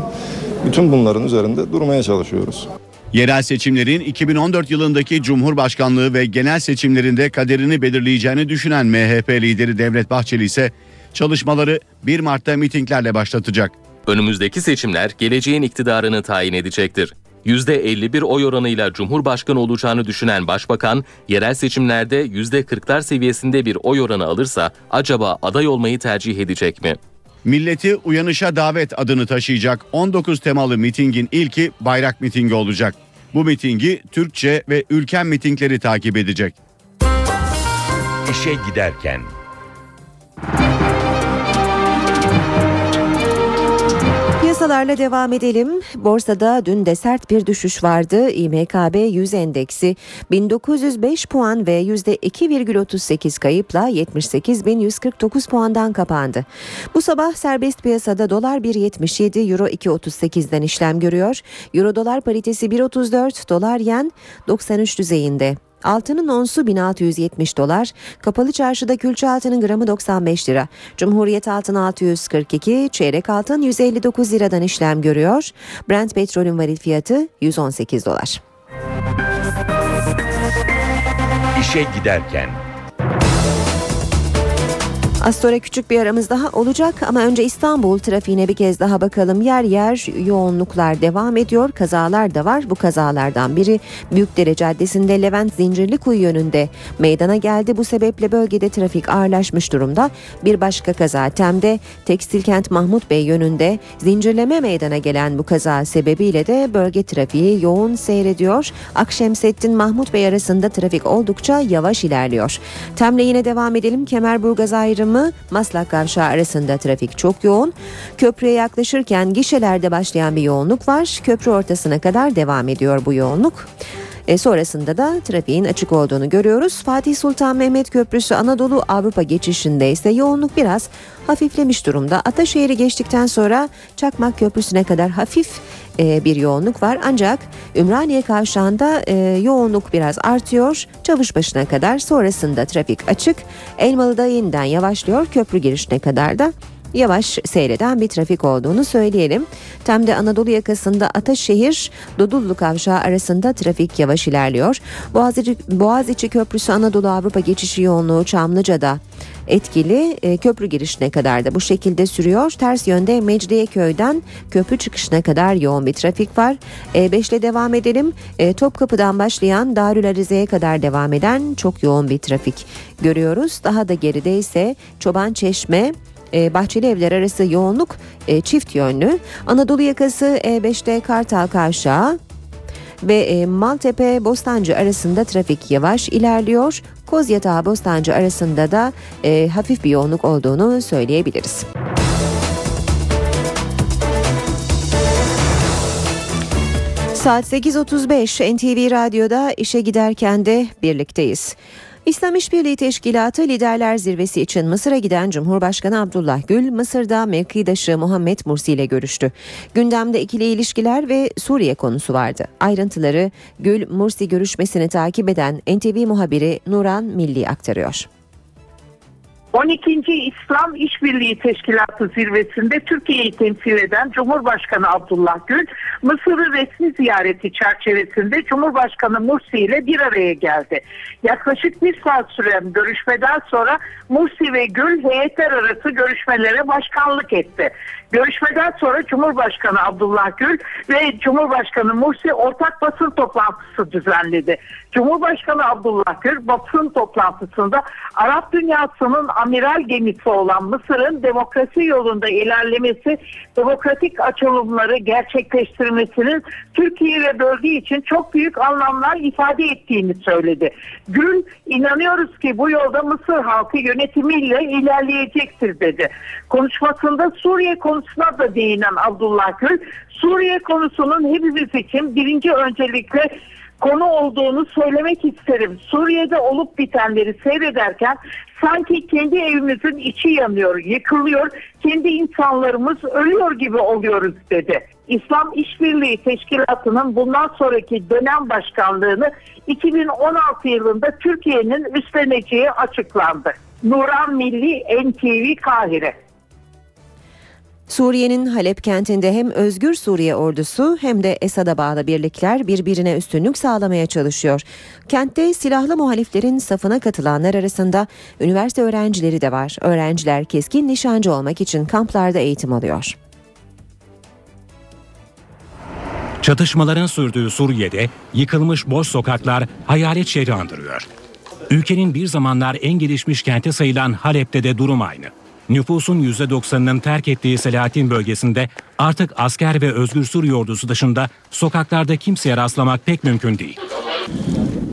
bütün bunların üzerinde durmaya çalışıyoruz. Yerel seçimlerin 2014 yılındaki Cumhurbaşkanlığı ve genel seçimlerinde kaderini belirleyeceğini düşünen MHP lideri Devlet Bahçeli ise çalışmaları 1 Mart'ta mitinglerle başlatacak. Önümüzdeki seçimler geleceğin iktidarını tayin edecektir. %51 oy oranıyla Cumhurbaşkanı olacağını düşünen Başbakan, yerel seçimlerde %40'lar seviyesinde bir oy oranı alırsa acaba aday olmayı tercih edecek mi? Milleti Uyanışa Davet adını taşıyacak 19 temalı mitingin ilki bayrak mitingi olacak. Bu mitingi Türkçe ve ülken mitingleri takip edecek. İşe giderken Piyasalarla devam edelim. Borsada dün de sert bir düşüş vardı. İMKB 100 endeksi 1905 puan ve %2,38 kayıpla 78.149 puandan kapandı. Bu sabah serbest piyasada dolar 1.77, euro 2.38'den işlem görüyor. Euro dolar paritesi 1.34, dolar yen 93 düzeyinde. Altının onsu 1670 dolar, kapalı çarşıda külçe altının gramı 95 lira. Cumhuriyet altın 642, çeyrek altın 159 liradan işlem görüyor. Brent petrolün varil fiyatı 118 dolar. İşe giderken Az sonra küçük bir aramız daha olacak ama önce İstanbul trafiğine bir kez daha bakalım. Yer yer yoğunluklar devam ediyor. Kazalar da var. Bu kazalardan biri Büyükdere Caddesi'nde Levent Zincirlikuyu yönünde meydana geldi. Bu sebeple bölgede trafik ağırlaşmış durumda. Bir başka kaza Tem'de Tekstilkent Mahmut Bey yönünde zincirleme meydana gelen bu kaza sebebiyle de bölge trafiği yoğun seyrediyor. Akşemseddin Mahmut Bey arasında trafik oldukça yavaş ilerliyor. Tem'le yine devam edelim. Kemerburgaz ayrımı Maslak Kavşağı arasında trafik çok yoğun. Köprüye yaklaşırken gişelerde başlayan bir yoğunluk var. Köprü ortasına kadar devam ediyor bu yoğunluk. E, sonrasında da trafiğin açık olduğunu görüyoruz. Fatih Sultan Mehmet Köprüsü Anadolu Avrupa geçişinde ise yoğunluk biraz hafiflemiş durumda. Ataşehir'i geçtikten sonra Çakmak Köprüsü'ne kadar hafif e, bir yoğunluk var. Ancak Ümraniye Kavşağı'nda e, yoğunluk biraz artıyor. Çavuşbaşı'na kadar sonrasında trafik açık. Elmalı'da yeniden yavaşlıyor. Köprü girişine kadar da yavaş seyreden bir trafik olduğunu söyleyelim. Temde Anadolu yakasında Ataşehir Dodullu Kavşağı arasında trafik yavaş ilerliyor. Boğaziçi, Boğaziçi Köprüsü Anadolu Avrupa geçişi yoğunluğu Çamlıca'da etkili e, köprü girişine kadar da bu şekilde sürüyor. Ters yönde Mecidiyeköy'den köprü çıkışına kadar yoğun bir trafik var. E5 ile devam edelim. E, Topkapı'dan başlayan Darül Arize'ye kadar devam eden çok yoğun bir trafik görüyoruz. Daha da geride ise Çoban Çeşme e, Bahçeli Evler arası yoğunluk e, çift yönlü. Anadolu yakası E5'te Kartal Kavşağı ve e, Maltepe Bostancı arasında trafik yavaş ilerliyor. Kozyatağı Bostancı arasında da hafif bir yoğunluk olduğunu söyleyebiliriz. Saat 8.35 NTV Radyo'da işe giderken de birlikteyiz. İslam İşbirliği Teşkilatı Liderler Zirvesi için Mısır'a giden Cumhurbaşkanı Abdullah Gül, Mısır'da mevkidaşı Muhammed Mursi ile görüştü. Gündemde ikili ilişkiler ve Suriye konusu vardı. Ayrıntıları Gül, Mursi görüşmesini takip eden NTV muhabiri Nuran Milli aktarıyor. 12. İslam İşbirliği Teşkilatı zirvesinde Türkiye'yi temsil eden Cumhurbaşkanı Abdullah Gül, Mısır'ı resmi ziyareti çerçevesinde Cumhurbaşkanı Mursi ile bir araya geldi. Yaklaşık bir saat süren görüşmeden sonra Mursi ve Gül heyetler arası görüşmelere başkanlık etti. Görüşmeden sonra Cumhurbaşkanı Abdullah Gül ve Cumhurbaşkanı Mursi ortak basın toplantısı düzenledi. Cumhurbaşkanı Abdullah Gül basın toplantısında Arap dünyasının amiral gemisi olan Mısır'ın demokrasi yolunda ilerlemesi, demokratik açılımları gerçekleştirmesinin Türkiye ve bölge için çok büyük anlamlar ifade ettiğini söyledi. Gül inanıyoruz ki bu yolda Mısır halkı yönetimiyle ilerleyecektir dedi. Konuşmasında Suriye konusuna da değinen Abdullah Gül, Suriye konusunun hepimiz için birinci öncelikle konu olduğunu söylemek isterim. Suriye'de olup bitenleri seyrederken sanki kendi evimizin içi yanıyor, yıkılıyor, kendi insanlarımız ölüyor gibi oluyoruz dedi. İslam İşbirliği Teşkilatı'nın bundan sonraki dönem başkanlığını 2016 yılında Türkiye'nin üstleneceği açıklandı. Nuran Milli NTV Kahire. Suriye'nin Halep kentinde hem Özgür Suriye ordusu hem de Esad'a bağlı birlikler birbirine üstünlük sağlamaya çalışıyor. Kentte silahlı muhaliflerin safına katılanlar arasında üniversite öğrencileri de var. Öğrenciler keskin nişancı olmak için kamplarda eğitim alıyor. Çatışmaların sürdüğü Suriye'de yıkılmış boş sokaklar hayalet şehri andırıyor. Ülkenin bir zamanlar en gelişmiş kenti sayılan Halep'te de durum aynı. Nüfusun %90'ının terk ettiği Selahattin bölgesinde artık asker ve Özgür Suriye ordusu dışında sokaklarda kimseye rastlamak pek mümkün değil.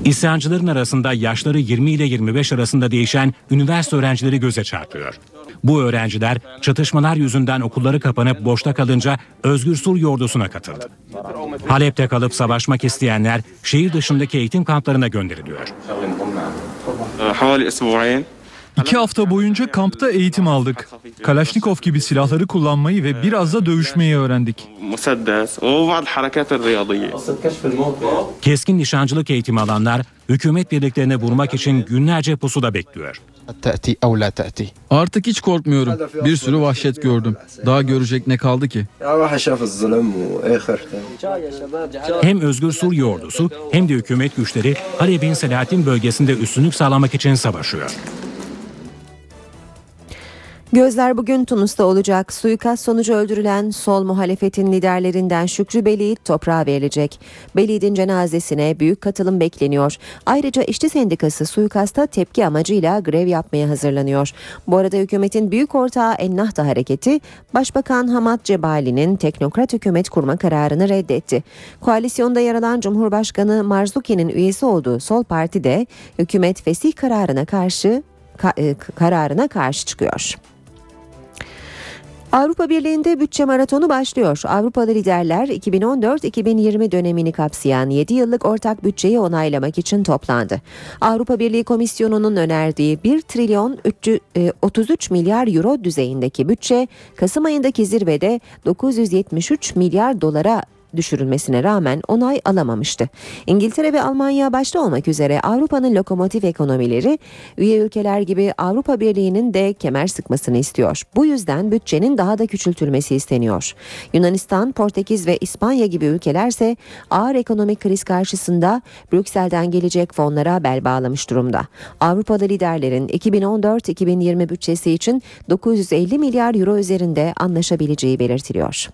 İsyancıların arasında yaşları 20 ile 25 arasında değişen üniversite öğrencileri göze çarpıyor. Bu öğrenciler çatışmalar yüzünden okulları kapanıp boşta kalınca Özgür Suriye ordusuna katıldı. Halep'te kalıp savaşmak isteyenler şehir dışındaki eğitim kamplarına gönderiliyor. İki hafta boyunca kampta eğitim aldık. Kalaşnikov gibi silahları kullanmayı ve biraz da dövüşmeyi öğrendik. Keskin nişancılık eğitimi alanlar hükümet birliklerine vurmak için günlerce pusuda bekliyor. Artık hiç korkmuyorum. Bir sürü vahşet gördüm. Daha görecek ne kaldı ki? Hem Özgür Suriye ordusu hem de hükümet güçleri Halep'in Selahattin bölgesinde üstünlük sağlamak için savaşıyor. Gözler bugün Tunus'ta olacak. Suikast sonucu öldürülen sol muhalefetin liderlerinden Şükrü Belid toprağa verilecek. Belid'in cenazesine büyük katılım bekleniyor. Ayrıca işçi sendikası suikasta tepki amacıyla grev yapmaya hazırlanıyor. Bu arada hükümetin büyük ortağı Ennahda hareketi Başbakan Hamad Cebali'nin teknokrat hükümet kurma kararını reddetti. Koalisyonda yer alan Cumhurbaşkanı Marzuki'nin üyesi olduğu Sol Parti de hükümet fesih kararına karşı ka- kararına karşı çıkıyor. Avrupa Birliği'nde bütçe maratonu başlıyor. Avrupalı liderler 2014-2020 dönemini kapsayan 7 yıllık ortak bütçeyi onaylamak için toplandı. Avrupa Birliği Komisyonu'nun önerdiği 1 trilyon 33 milyar euro düzeyindeki bütçe Kasım ayındaki zirvede 973 milyar dolara düşürülmesine rağmen onay alamamıştı. İngiltere ve Almanya başta olmak üzere Avrupa'nın lokomotif ekonomileri üye ülkeler gibi Avrupa Birliği'nin de kemer sıkmasını istiyor. Bu yüzden bütçenin daha da küçültülmesi isteniyor. Yunanistan, Portekiz ve İspanya gibi ülkelerse ağır ekonomik kriz karşısında Brüksel'den gelecek fonlara bel bağlamış durumda. Avrupalı liderlerin 2014-2020 bütçesi için 950 milyar euro üzerinde anlaşabileceği belirtiliyor.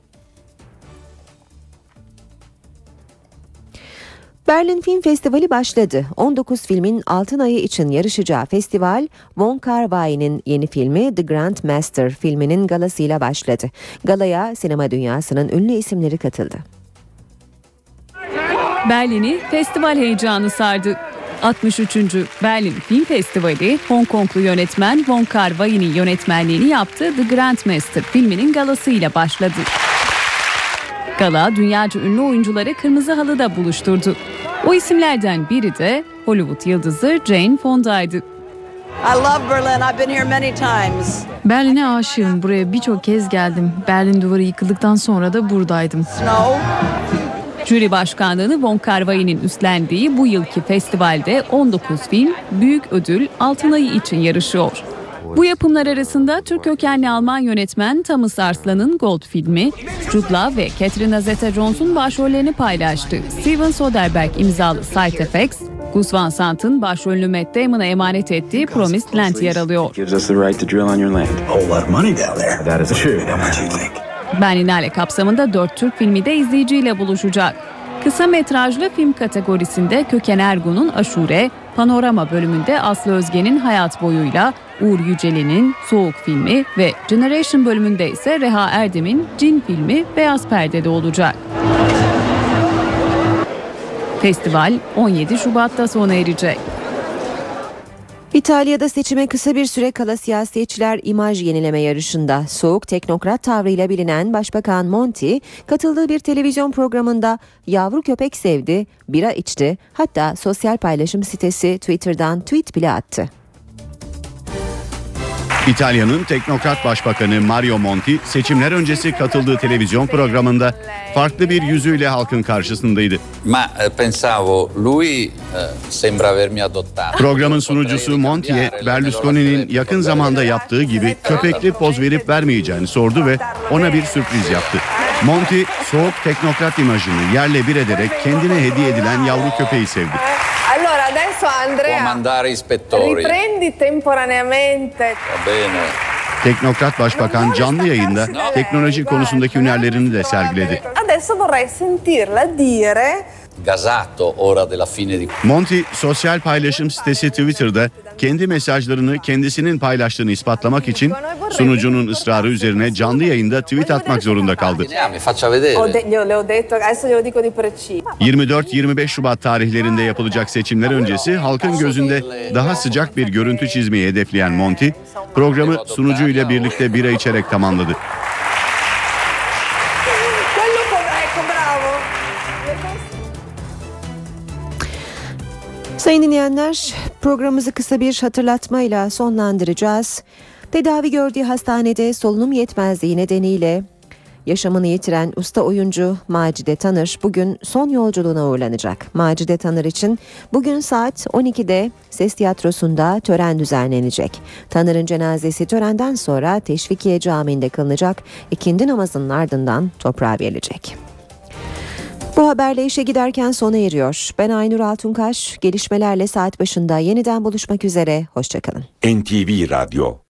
Berlin Film Festivali başladı. 19 filmin altın ayı için yarışacağı festival, Von Kar-wai'nin yeni filmi The Grand Master filminin galasıyla başladı. Galaya sinema dünyasının ünlü isimleri katıldı. Berlin'i festival heyecanı sardı. 63. Berlin Film Festivali, Hong Konglu yönetmen Wong Kar-wai'nin yönetmenliğini yaptığı The Grand Master filminin galasıyla başladı. Gala dünyaca ünlü oyuncuları kırmızı halıda buluşturdu. O isimlerden biri de Hollywood yıldızı Jane Fonda'ydı. I love Berlin. I've been here many times. Berlin'e aşığım. Buraya birçok kez geldim. Berlin duvarı yıkıldıktan sonra da buradaydım. Snow. Jüri başkanlığını Wong Kar-wai'nin üstlendiği bu yılki festivalde 19 film büyük ödül Altın Ayı için yarışıyor. Bu yapımlar arasında Türk kökenli Alman yönetmen Thomas Arslan'ın Gold filmi, Jude Law ve Catherine Zeta-Jones'un başrollerini paylaştı. Steven Soderbergh imzalı Side Effects, Gus Van Sant'ın başrolünü Matt Damon'a emanet ettiği Promised Land yer alıyor. Berlinale kapsamında 4 Türk filmi de izleyiciyle buluşacak. Kısa metrajlı film kategorisinde Köken Ergun'un Aşure, Panorama bölümünde Aslı Özge'nin Hayat Boyu'yla, Uğur Yüceli'nin Soğuk filmi ve Generation bölümünde ise Reha Erdem'in Cin filmi Beyaz Perde'de olacak. Festival 17 Şubat'ta sona erecek. İtalya'da seçime kısa bir süre kala siyasetçiler imaj yenileme yarışında soğuk teknokrat tavrıyla bilinen Başbakan Monti katıldığı bir televizyon programında yavru köpek sevdi, bira içti, hatta sosyal paylaşım sitesi Twitter'dan tweet bile attı. İtalya'nın teknokrat başbakanı Mario Monti seçimler öncesi katıldığı televizyon programında farklı bir yüzüyle halkın karşısındaydı. Ma eh, pensavo, lui eh, sembra avermi adottato. Programın sunucusu Monti'ye Berlusconi'nin yakın zamanda yaptığı gibi köpekli poz verip vermeyeceğini sordu ve ona bir sürpriz yaptı. Monti soğuk teknokrat imajını yerle bir ederek kendine hediye edilen yavru köpeği sevdi. Adesso Può Andrea mandare ispettori. riprendi temporaneamente. Va bene. Teknokrat Başbakan canlı yayında teknoloji konusundaki hünerlerini de sergiledi. Adesso vorrei sentirla dire Gasato ora della fine di Monti sosyal paylaşım sitesi Twitter'da kendi mesajlarını kendisinin paylaştığını ispatlamak için sunucunun ısrarı üzerine canlı yayında tweet atmak zorunda kaldı. Ah, mi faccia vedere. ho de- glielo ho detto, adesso glielo dico di preciso. 24-25 Şubat tarihlerinde yapılacak seçimler öncesi halkın gözünde daha sıcak bir görüntü çizmeyi hedefleyen Monti, programı sunucuyla birlikte bira içerek tamamladı. Sayın dinleyenler programımızı kısa bir hatırlatmayla sonlandıracağız. Tedavi gördüğü hastanede solunum yetmezliği nedeniyle yaşamını yitiren usta oyuncu Macide Tanır bugün son yolculuğuna uğurlanacak. Macide Tanır için bugün saat 12'de Ses Tiyatrosu'nda tören düzenlenecek. Tanır'ın cenazesi törenden sonra Teşvikiye Camii'nde kılınacak. İkindi namazının ardından toprağa verilecek. Bu haberle işe giderken sona eriyor. Ben Aynur Altunkaş. Gelişmelerle saat başında yeniden buluşmak üzere. Hoşçakalın. NTV Radyo